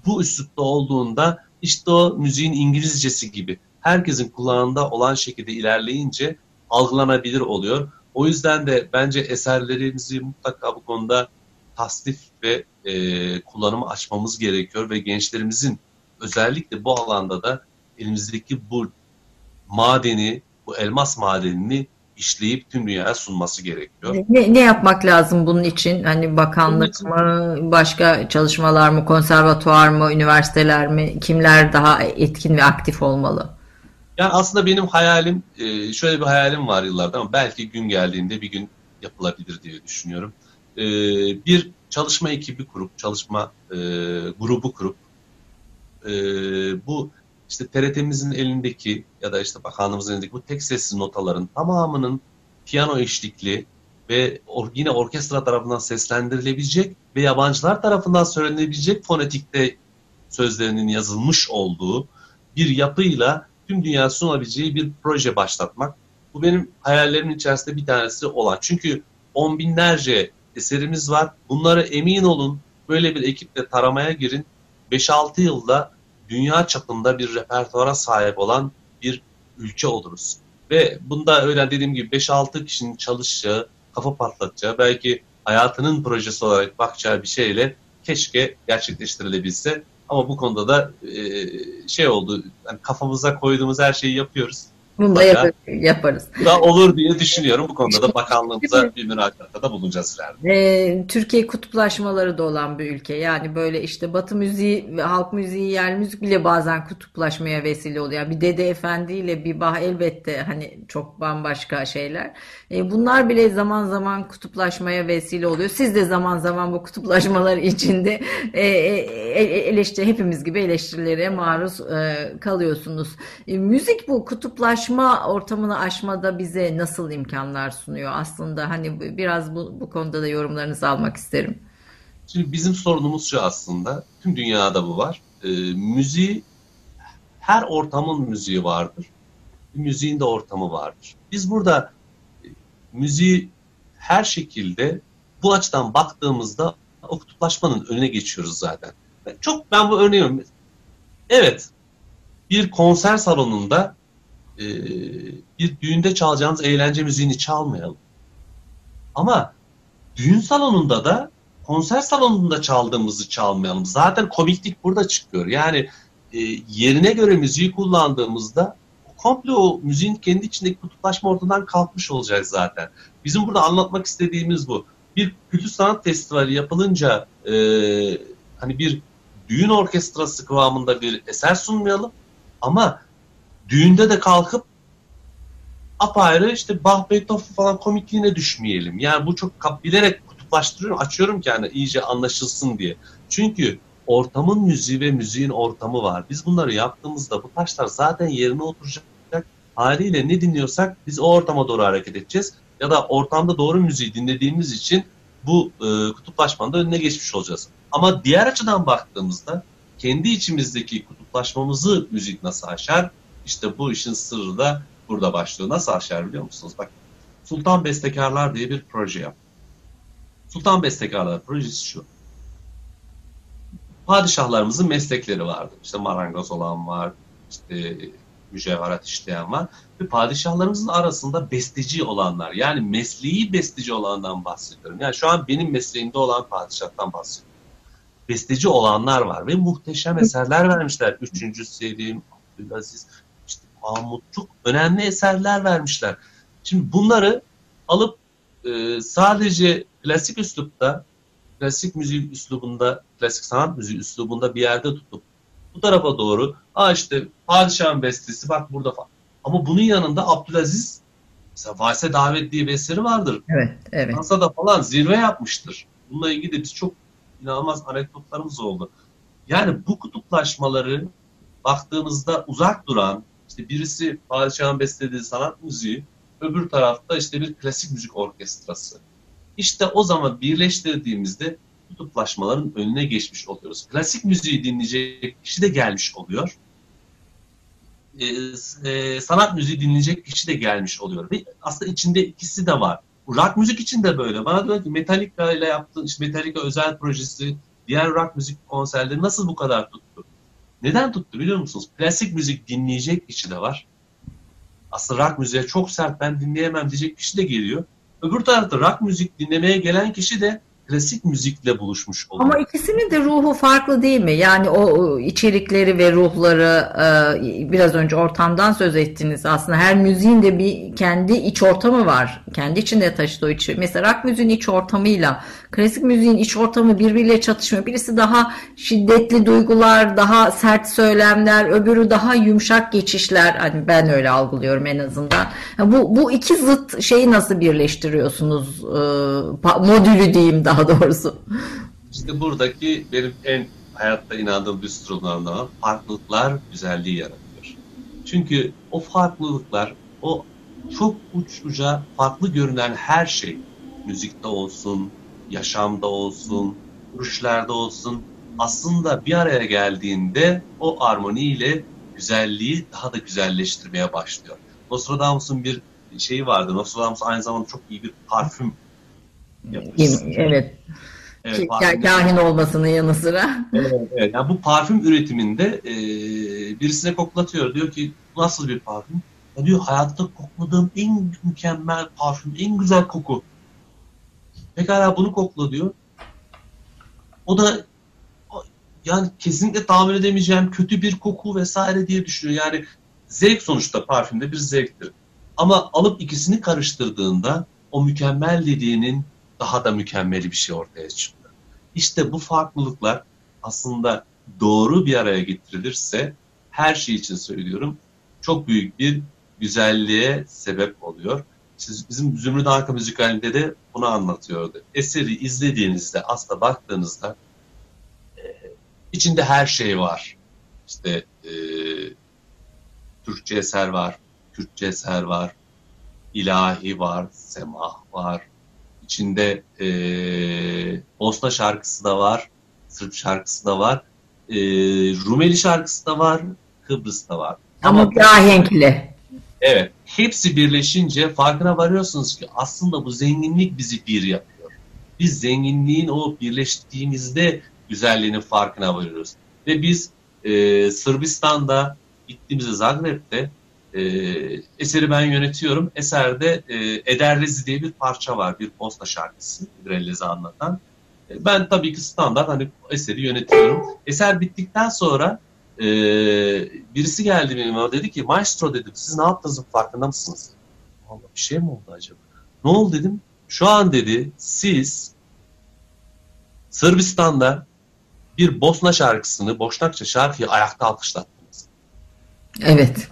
bu üslupta olduğunda işte o müziğin İngilizcesi gibi herkesin kulağında olan şekilde ilerleyince algılanabilir oluyor. O yüzden de bence eserlerimizi mutlaka bu konuda tasnif ve e, kullanımı açmamız gerekiyor ve gençlerimizin özellikle bu alanda da elimizdeki bu madeni, bu elmas madenini işleyip tüm dünyaya sunması gerekiyor. Ne, ne yapmak lazım bunun için? Hani bakanlık mı, başka çalışmalar mı, konservatuvar mı, üniversiteler mi? Kimler daha etkin ve aktif olmalı? Yani aslında benim hayalim, e, şöyle bir hayalim var yıllardan ama belki gün geldiğinde bir gün yapılabilir diye düşünüyorum. E, bir çalışma ekibi kurup, çalışma e, grubu kurup, bu işte TRT'mizin elindeki ya da işte bakanlığımızın elindeki bu tek sesli notaların tamamının piyano eşlikli ve yine orkestra tarafından seslendirilebilecek ve yabancılar tarafından söylenebilecek fonetikte sözlerinin yazılmış olduğu bir yapıyla tüm dünya sunabileceği bir proje başlatmak. Bu benim hayallerimin içerisinde bir tanesi olan. Çünkü on binlerce eserimiz var. Bunları emin olun böyle bir ekiple taramaya girin. 5-6 yılda dünya çapında bir repertuara sahip olan bir ülke oluruz. Ve bunda öyle dediğim gibi 5-6 kişinin çalışacağı, kafa patlatacağı, belki hayatının projesi olarak bakacağı bir şeyle keşke gerçekleştirilebilse. Ama bu konuda da e, şey oldu, yani kafamıza koyduğumuz her şeyi yapıyoruz. Bunu da yap yaparız. Da olur diye düşünüyorum. Bu konuda da bakanlığımıza bir müracaatta da bulunacağız ileride. Ee, Türkiye kutuplaşmaları da olan bir ülke. Yani böyle işte Batı müziği halk müziği, yerli müzik bile bazen kutuplaşmaya vesile oluyor. Yani bir Dede Efendi ile bir Bah elbette hani çok bambaşka şeyler. Ee, bunlar bile zaman zaman kutuplaşmaya vesile oluyor. Siz de zaman zaman bu kutuplaşmalar içinde e, e, e eleştiri, hepimiz gibi eleştirilere maruz e, kalıyorsunuz. E, müzik bu kutuplaşma çalışma ortamını aşmada bize nasıl imkanlar sunuyor? Aslında hani biraz bu, bu konuda da yorumlarınızı almak isterim. Şimdi bizim sorunumuz şu aslında. Tüm dünyada bu var. E, müziği her ortamın müziği vardır. Müziğin de ortamı vardır. Biz burada e, müziği her şekilde bu açıdan baktığımızda o kutuplaşmanın önüne geçiyoruz zaten. Çok ben bu örneği Evet, bir konser salonunda e, bir düğünde çalacağınız eğlence müziğini çalmayalım. Ama düğün salonunda da konser salonunda çaldığımızı çalmayalım. Zaten komiklik burada çıkıyor. Yani e, yerine göre müziği kullandığımızda komple o müziğin kendi içindeki kutuplaşma ortadan kalkmış olacak zaten. Bizim burada anlatmak istediğimiz bu. Bir kültür sanat festivali yapılınca e, hani bir düğün orkestrası kıvamında bir eser sunmayalım ama düğünde de kalkıp apayrı işte Bach Beethoven falan komikliğine düşmeyelim. Yani bu çok bilerek kutuplaştırıyorum, açıyorum ki yani iyice anlaşılsın diye. Çünkü ortamın müziği ve müziğin ortamı var. Biz bunları yaptığımızda bu taşlar zaten yerine oturacak. Haliyle ne dinliyorsak biz o ortama doğru hareket edeceğiz. Ya da ortamda doğru müziği dinlediğimiz için bu e, kutuplaşmanın da önüne geçmiş olacağız. Ama diğer açıdan baktığımızda kendi içimizdeki kutuplaşmamızı müzik nasıl aşar? İşte bu işin sırrı da burada başlıyor. Nasıl aşar biliyor musunuz? Bak Sultan Bestekarlar diye bir proje yap. Sultan Bestekarlar projesi şu. Padişahlarımızın meslekleri vardı. İşte marangoz olan var, işte mücevherat işleyen var. Ve padişahlarımızın arasında besteci olanlar, yani mesleği besteci olandan bahsediyorum. Yani şu an benim mesleğimde olan padişahtan bahsediyorum. Besteci olanlar var ve muhteşem eserler vermişler. Üçüncü Selim, Abdülaziz, Mahmut çok önemli eserler vermişler. Şimdi bunları alıp e, sadece klasik üslupta, klasik müzik üslubunda, klasik sanat müziği üslubunda bir yerde tutup bu tarafa doğru, aa işte padişahın bestesi bak burada falan. Ama bunun yanında Abdülaziz mesela Valse Davet diye bir eseri vardır. Evet, evet. Fransa'da falan zirve yapmıştır. Bununla ilgili de biz çok inanılmaz anekdotlarımız oldu. Yani bu kutuplaşmaları baktığımızda uzak duran, işte birisi padişahın beslediği sanat müziği, öbür tarafta işte bir klasik müzik orkestrası. İşte o zaman birleştirdiğimizde kutuplaşmaların önüne geçmiş oluyoruz. Klasik müziği dinleyecek kişi de gelmiş oluyor. e, e, sanat müziği dinleyecek kişi de gelmiş oluyor. Ve aslında içinde ikisi de var. Rock müzik için de böyle. Bana diyor ki Metallica ile yaptığın, işte Metallica özel projesi, diğer rock müzik konserleri nasıl bu kadar tuttu? Neden tuttu biliyor musunuz? Klasik müzik dinleyecek kişi de var. Aslında rock müziğe çok sert ben dinleyemem diyecek kişi de geliyor. Öbür tarafta rock müzik dinlemeye gelen kişi de klasik müzikle buluşmuş oluyor. Ama ikisinin de ruhu farklı değil mi? Yani o içerikleri ve ruhları e, biraz önce ortamdan söz ettiniz. Aslında her müziğin de bir kendi iç ortamı var. Kendi içinde taşıdığı içi. Mesela rock müziğin iç ortamıyla klasik müziğin iç ortamı birbiriyle çatışmıyor. Birisi daha şiddetli duygular, daha sert söylemler, öbürü daha yumuşak geçişler. Hani ben öyle algılıyorum en azından. Bu bu iki zıt şeyi nasıl birleştiriyorsunuz? E, modülü diyeyim daha doğrusu. İşte buradaki benim en hayatta inandığım sloganlardan farklılıklar güzelliği yaratıyor. Çünkü o farklılıklar, o çok uç uca farklı görünen her şey, müzikte olsun, yaşamda olsun, duruşlarda olsun, aslında bir araya geldiğinde o armoniyle güzelliği daha da güzelleştirmeye başlıyor. Nostradamus'un bir şeyi vardı. Nostradamus aynı zamanda çok iyi bir parfüm Evet. Evet, parfüm kahin olmasının yanı sıra. Evet, evet. Yani bu parfüm üretiminde e, birisine koklatıyor. Diyor ki nasıl bir parfüm? Ya diyor hayatta kokladığım en mükemmel parfüm, en güzel koku. Pekala bunu kokla diyor. O da yani kesinlikle tahmin edemeyeceğim kötü bir koku vesaire diye düşünüyor. Yani zevk sonuçta parfümde bir zevktir. Ama alıp ikisini karıştırdığında o mükemmel dediğinin daha da mükemmeli bir şey ortaya çıkıyor. İşte bu farklılıklar aslında doğru bir araya getirilirse her şey için söylüyorum çok büyük bir güzelliğe sebep oluyor. Siz, bizim Zümrüt Arka Müzikali'nde de bunu anlatıyordu. Eseri izlediğinizde aslında baktığınızda e, içinde her şey var. İşte e, Türkçe eser var, Kürtçe eser var, ilahi var, semah var, İçinde e, Bosna şarkısı da var, Sırp şarkısı da var, e, Rumeli şarkısı da var, Kıbrıs da var. Ama, Ama ahenkli. Evet. Hepsi birleşince farkına varıyorsunuz ki aslında bu zenginlik bizi bir yapıyor. Biz zenginliğin o birleştiğimizde güzelliğinin farkına varıyoruz. Ve biz e, Sırbistan'da gittiğimizde Zagreb'de e, eseri ben yönetiyorum. Eserde e, Ederlezi diye bir parça var. Bir posta şarkısı. Ederlezi anlatan. E, ben tabii ki standart hani eseri yönetiyorum. Eser bittikten sonra e, birisi geldi benim dedi ki maestro dedim siz ne yaptığınızın farkında mısınız? Allah bir şey mi oldu acaba? Ne oldu dedim. Şu an dedi siz Sırbistan'da bir Bosna şarkısını, Boşnakça şarkıyı ayakta alkışlattınız. Evet.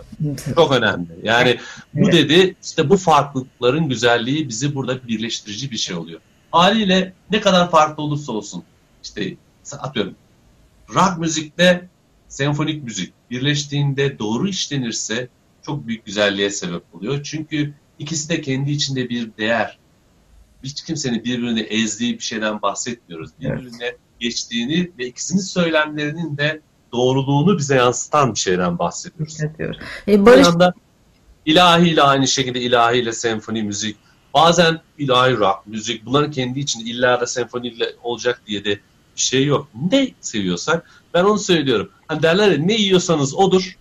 Çok önemli. Yani bu dedi işte bu farklılıkların güzelliği bizi burada birleştirici bir şey oluyor. Haliyle ne kadar farklı olursa olsun işte atıyorum rock müzikle senfonik müzik birleştiğinde doğru işlenirse çok büyük güzelliğe sebep oluyor. Çünkü ikisi de kendi içinde bir değer. Hiç kimsenin birbirini ezdiği bir şeyden bahsetmiyoruz. Birbirine evet. geçtiğini ve ikisinin söylemlerinin de doğruluğunu bize yansıtan bir şeyden bahsediyoruz. Evet. E, Barış... yanda ilahi ile aynı şekilde ilahi ile senfoni müzik, bazen ilahi rock müzik, bunların kendi içinde illa da senfoniyle olacak diye de bir şey yok. Ne seviyorsak ben onu söylüyorum. Hani derler ya ne yiyorsanız odur,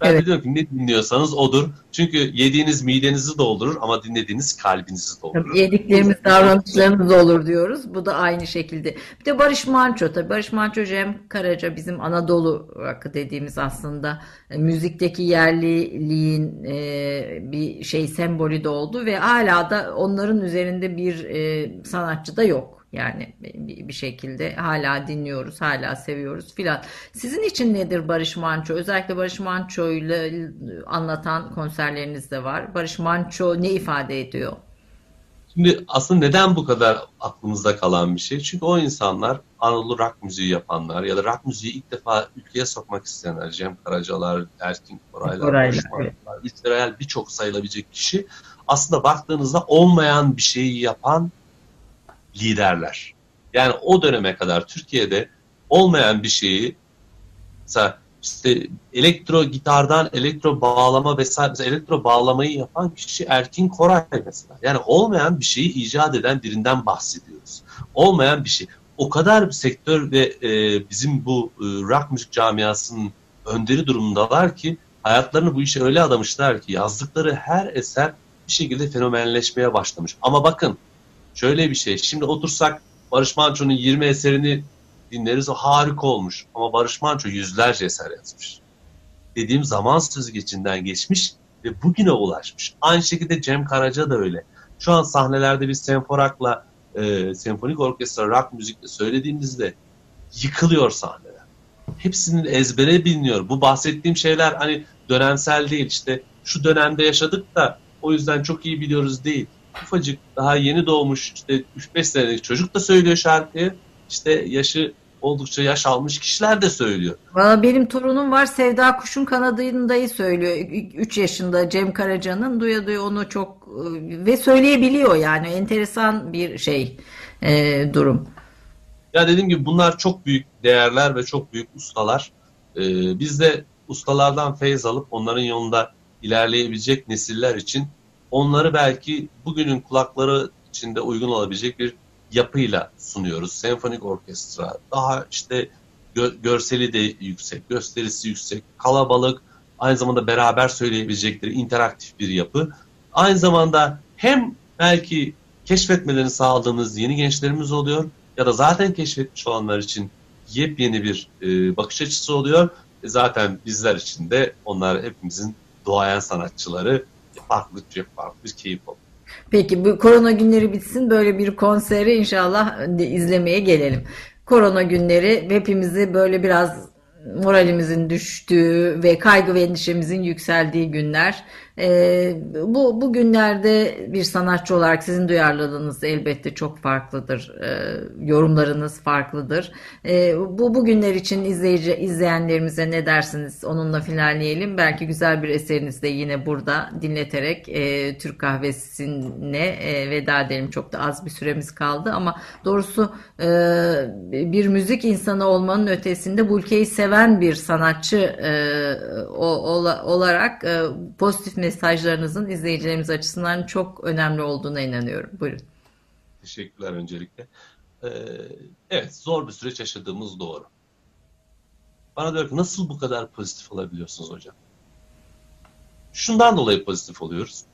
ben evet. diyorum ki ne dinliyorsanız odur. Çünkü yediğiniz midenizi doldurur ama dinlediğiniz kalbinizi doldurur. Tabii yediklerimiz davranışlarımız olur diyoruz. Bu da aynı şekilde. Bir de Barış Manço tabii. Barış Manço Cem Karaca bizim Anadolu rakı dediğimiz aslında e, müzikteki yerliliğin e, bir şey sembolü de oldu ve hala da onların üzerinde bir e, sanatçı da yok. Yani bir şekilde hala dinliyoruz, hala seviyoruz filan. Sizin için nedir Barış Manço? Özellikle Barış Manço ile anlatan konserleriniz de var. Barış Manço ne ifade ediyor? Şimdi aslında neden bu kadar aklımızda kalan bir şey? Çünkü o insanlar Anadolu rock müziği yapanlar ya da rock müziği ilk defa ülkeye sokmak isteyenler. Cem Karacalar, Erkin Koraylar, Koraylar evet. Üç birçok sayılabilecek kişi. Aslında baktığınızda olmayan bir şeyi yapan liderler. Yani o döneme kadar Türkiye'de olmayan bir şeyi mesela işte elektro gitardan elektro bağlama vesaire mesela elektro bağlamayı yapan kişi Erkin Koray mesela. Yani olmayan bir şeyi icat eden birinden bahsediyoruz. Olmayan bir şey. O kadar sektör ve e, bizim bu e, rock müzik camiasının önderi durumundalar ki hayatlarını bu işe öyle adamışlar ki yazdıkları her eser bir şekilde fenomenleşmeye başlamış. Ama bakın şöyle bir şey. Şimdi otursak Barış Manço'nun 20 eserini dinleriz o harika olmuş. Ama Barış Manço yüzlerce eser yazmış. Dediğim zaman süzgecinden geçmiş ve bugüne ulaşmış. Aynı şekilde Cem Karaca da öyle. Şu an sahnelerde biz senforakla, e, senfonik orkestra, rock müzikle söylediğimizde yıkılıyor sahneler. Hepsinin ezbere biliniyor. Bu bahsettiğim şeyler hani dönemsel değil işte şu dönemde yaşadık da o yüzden çok iyi biliyoruz değil. Ufacık daha yeni doğmuş işte 3-5 senelik çocuk da söylüyor şarkıyı işte yaşı oldukça yaş almış kişiler de söylüyor. Valla benim torunum var Sevda Kuş'un kanadındayı söylüyor. 3 yaşında Cem Karaca'nın duya duya onu çok e, ve söyleyebiliyor yani enteresan bir şey e, durum. Ya dediğim gibi bunlar çok büyük değerler ve çok büyük ustalar. Ee, biz de ustalardan feyz alıp onların yolunda ilerleyebilecek nesiller için onları belki bugünün kulakları içinde uygun olabilecek bir yapıyla sunuyoruz. Senfonik orkestra daha işte gö görseli de yüksek, gösterisi yüksek, kalabalık, aynı zamanda beraber söyleyebilecekleri interaktif bir yapı. Aynı zamanda hem belki keşfetmelerini sağladığımız yeni gençlerimiz oluyor ya da zaten keşfetmiş olanlar için yepyeni bir e, bakış açısı oluyor. E zaten bizler için de onlar hepimizin doğayan sanatçıları farklı bir farklı keyif oluyor. Peki bu korona günleri bitsin böyle bir konseri inşallah izlemeye gelelim. Korona günleri hepimizi böyle biraz moralimizin düştüğü ve kaygı ve endişemizin yükseldiği günler. E, bu, bu günlerde bir sanatçı olarak sizin duyarlılığınız elbette çok farklıdır. E, yorumlarınız farklıdır. E, bu, bu günler için izleyici, izleyenlerimize ne dersiniz? Onunla finalleyelim. Belki güzel bir eserinizi de yine burada dinleterek e, Türk kahvesine e, veda edelim. Çok da az bir süremiz kaldı ama doğrusu e, bir müzik insanı olmanın ötesinde bu ülkeyi seven bir sanatçı e, o, olarak e, pozitif mesajlarınızın izleyicilerimiz açısından çok önemli olduğuna inanıyorum. Buyurun. Teşekkürler öncelikle. Ee, evet zor bir süreç yaşadığımız doğru. Bana diyor ki nasıl bu kadar pozitif olabiliyorsunuz hocam? Şundan dolayı pozitif oluyoruz.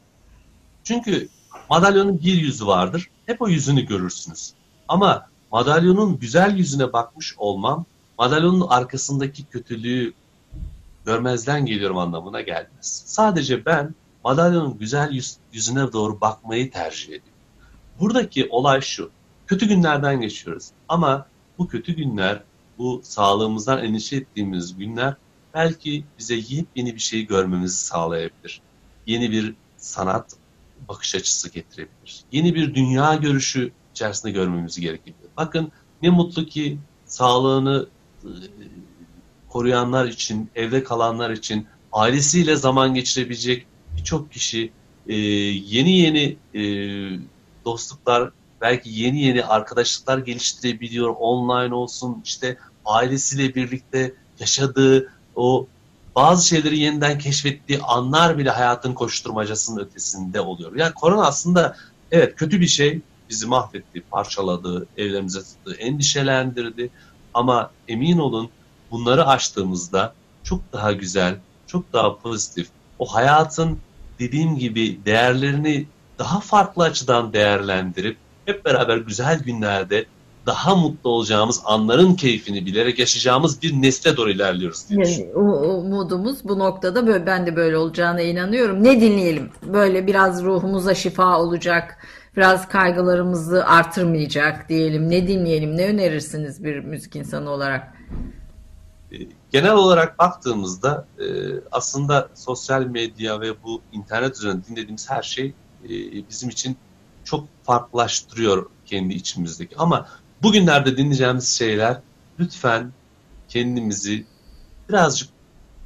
Çünkü madalyonun bir yüzü vardır. Hep o yüzünü görürsünüz. Ama madalyonun güzel yüzüne bakmış olmam, madalyonun arkasındaki kötülüğü görmezden geliyorum anlamına gelmez. Sadece ben madalyonun güzel yüz, yüzüne doğru bakmayı tercih ediyorum. Buradaki olay şu. Kötü günlerden geçiyoruz. Ama bu kötü günler, bu sağlığımızdan endişe ettiğimiz günler belki bize yeni bir şey görmemizi sağlayabilir. Yeni bir sanat bakış açısı getirebilir. Yeni bir dünya görüşü içerisinde görmemizi gerekebilir. Bakın ne mutlu ki sağlığını koruyanlar için, evde kalanlar için, ailesiyle zaman geçirebilecek birçok kişi e, yeni yeni e, dostluklar, belki yeni yeni arkadaşlıklar geliştirebiliyor. Online olsun, işte ailesiyle birlikte yaşadığı o bazı şeyleri yeniden keşfettiği anlar bile hayatın koşturmacasının ötesinde oluyor. Yani korona aslında evet kötü bir şey. Bizi mahvetti, parçaladı, evlerimize tuttu, endişelendirdi. Ama emin olun bunları açtığımızda çok daha güzel, çok daha pozitif, o hayatın dediğim gibi değerlerini daha farklı açıdan değerlendirip hep beraber güzel günlerde daha mutlu olacağımız anların keyfini bilerek yaşayacağımız bir nesle doğru ilerliyoruz diye yani, Umudumuz bu noktada böyle, ben de böyle olacağına inanıyorum. Ne dinleyelim? Böyle biraz ruhumuza şifa olacak, biraz kaygılarımızı artırmayacak diyelim. Ne dinleyelim? Ne önerirsiniz bir müzik insanı olarak? Genel olarak baktığımızda e, aslında sosyal medya ve bu internet üzerinden dinlediğimiz her şey e, bizim için çok farklılaştırıyor kendi içimizdeki. Ama bugünlerde dinleyeceğimiz şeyler lütfen kendimizi birazcık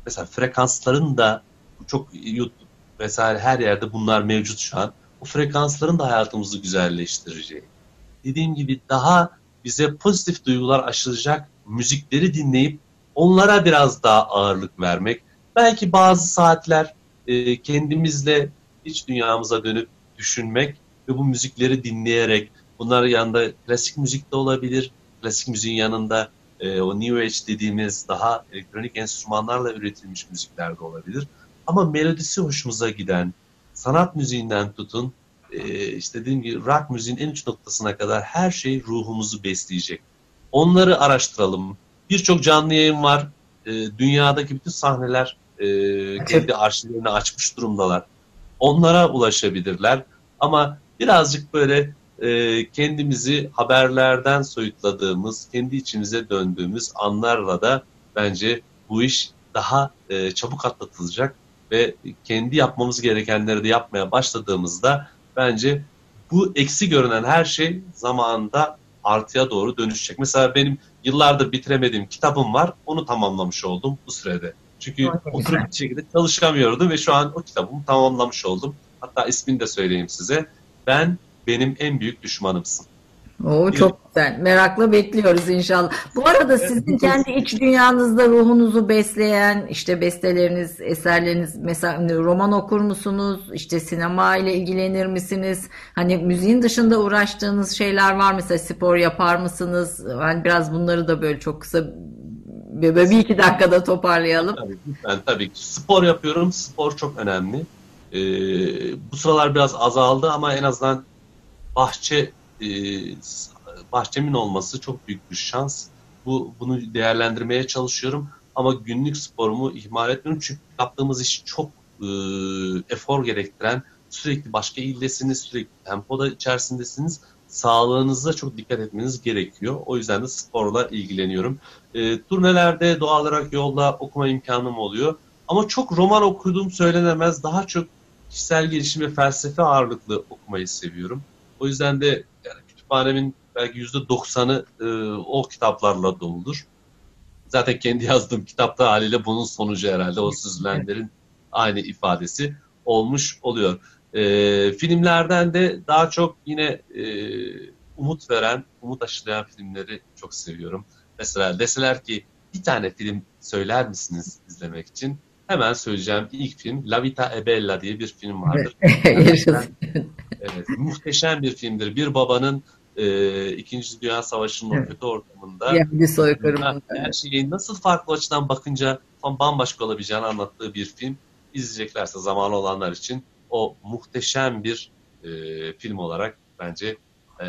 mesela frekansların da çok YouTube vesaire her yerde bunlar mevcut şu an. O frekansların da hayatımızı güzelleştireceği. Dediğim gibi daha bize pozitif duygular aşılayacak müzikleri dinleyip onlara biraz daha ağırlık vermek. Belki bazı saatler e, kendimizle iç dünyamıza dönüp düşünmek ve bu müzikleri dinleyerek bunlar yanında klasik müzik de olabilir. Klasik müziğin yanında e, o New Age dediğimiz daha elektronik enstrümanlarla üretilmiş müzikler de olabilir. Ama melodisi hoşumuza giden, sanat müziğinden tutun, e, işte dediğim gibi rock müziğin en uç noktasına kadar her şey ruhumuzu besleyecek. Onları araştıralım. Birçok canlı yayın var. E, dünyadaki bütün sahneler e, kendi arşivlerini açmış durumdalar. Onlara ulaşabilirler. Ama birazcık böyle e, kendimizi haberlerden soyutladığımız, kendi içimize döndüğümüz anlarla da bence bu iş daha e, çabuk atlatılacak ve kendi yapmamız gerekenleri de yapmaya başladığımızda bence bu eksi görünen her şey zamanında artıya doğru dönüşecek. Mesela benim yıllardır bitiremediğim kitabım var. Onu tamamlamış oldum bu sürede. Çünkü oturup bir şekilde çalışamıyordum ve şu an o kitabımı tamamlamış oldum. Hatta ismini de söyleyeyim size. Ben benim en büyük düşmanımsın. Oo, çok güzel. Merakla bekliyoruz inşallah. Bu arada sizin kendi iç dünyanızda ruhunuzu besleyen işte besteleriniz, eserleriniz mesela roman okur musunuz? İşte sinema ile ilgilenir misiniz? Hani müziğin dışında uğraştığınız şeyler var mesela spor yapar mısınız? Yani biraz bunları da böyle çok kısa bir, bir iki dakikada toparlayalım. Tabii, ben tabii ki spor yapıyorum. Spor çok önemli. Ee, bu sıralar biraz azaldı ama en azından bahçe e, bahçemin olması çok büyük bir şans. Bu bunu değerlendirmeye çalışıyorum ama günlük sporumu ihmal etmiyorum çünkü yaptığımız iş çok e, efor gerektiren sürekli başka ildesiniz, sürekli tempoda içerisindesiniz. Sağlığınıza çok dikkat etmeniz gerekiyor. O yüzden de sporla ilgileniyorum. E, turnelerde doğal olarak yolda okuma imkanım oluyor. Ama çok roman okuduğum söylenemez. Daha çok kişisel gelişim ve felsefe ağırlıklı okumayı seviyorum. O yüzden de yani kütüphanemin belki yüzde doksanı e, o kitaplarla doludur. Zaten kendi yazdığım kitapta haliyle bunun sonucu herhalde o süzülenlerin aynı ifadesi olmuş oluyor. E, filmlerden de daha çok yine e, umut veren, umut aşılayan filmleri çok seviyorum. Mesela deseler ki bir tane film söyler misiniz izlemek için? Hemen söyleyeceğim ilk film La Vita e Bella diye bir film vardır. [LAUGHS] evet, muhteşem bir filmdir. Bir babanın e, İkinci Dünya Savaşı'nın evet. o kötü ortamında soykırımında. her şeyi nasıl farklı açıdan bakınca tam bambaşka olabileceğini anlattığı bir film. İzleyeceklerse zamanı olanlar için o muhteşem bir e, film olarak bence e,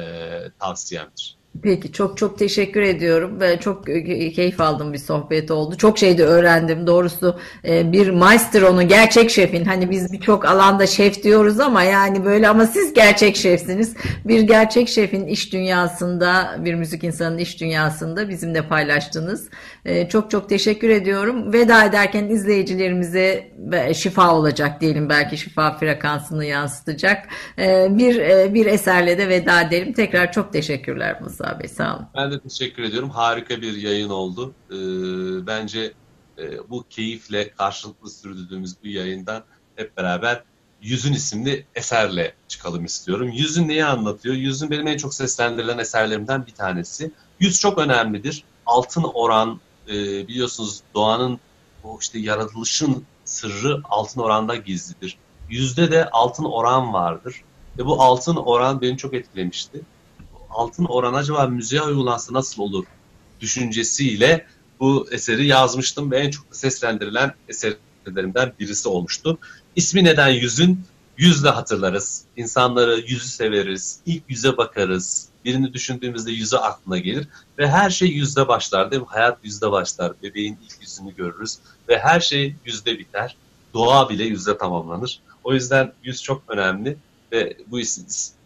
tavsiyemdir. Peki çok çok teşekkür ediyorum ve çok keyif aldım bir sohbet oldu. Çok şey de öğrendim. Doğrusu e, bir maestronun, gerçek şefin hani biz birçok alanda şef diyoruz ama yani böyle ama siz gerçek şefsiniz. Bir gerçek şefin iş dünyasında, bir müzik insanının iş dünyasında bizimle paylaştınız. E, çok çok teşekkür ediyorum. Veda ederken izleyicilerimize şifa olacak diyelim belki şifa frekansını yansıtacak. E, bir bir eserle de veda edelim. Tekrar çok teşekkürler Musa. Musa Bey. Sağ olun. Ben de teşekkür ediyorum. Harika bir yayın oldu. Ee, bence e, bu keyifle karşılıklı sürdürdüğümüz bu yayından hep beraber Yüzün isimli eserle çıkalım istiyorum. Yüzün neyi anlatıyor? Yüzün benim en çok seslendirilen eserlerimden bir tanesi. Yüz çok önemlidir. Altın oran e, biliyorsunuz doğanın o işte yaratılışın sırrı altın oranda gizlidir. Yüzde de altın oran vardır. Ve bu altın oran beni çok etkilemişti altın oran acaba müziğe uygulansa nasıl olur düşüncesiyle bu eseri yazmıştım ve en çok seslendirilen eserlerimden birisi olmuştu. İsmi neden yüzün? Yüzle hatırlarız. İnsanları yüzü severiz. İlk yüze bakarız. Birini düşündüğümüzde yüzü aklına gelir. Ve her şey yüzde başlar değil mi? Hayat yüzde başlar. Bebeğin ilk yüzünü görürüz. Ve her şey yüzde biter. Doğa bile yüzde tamamlanır. O yüzden yüz çok önemli ve bu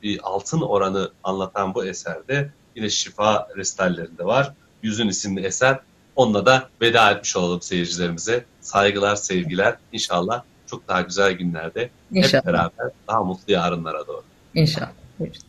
bir altın oranı anlatan bu eserde yine şifa restallerinde var. Yüzün isimli eser. Onunla da veda etmiş olalım seyircilerimize. Saygılar, sevgiler. İnşallah çok daha güzel günlerde İnşallah. hep beraber daha mutlu yarınlara doğru. İnşallah. Buyurun.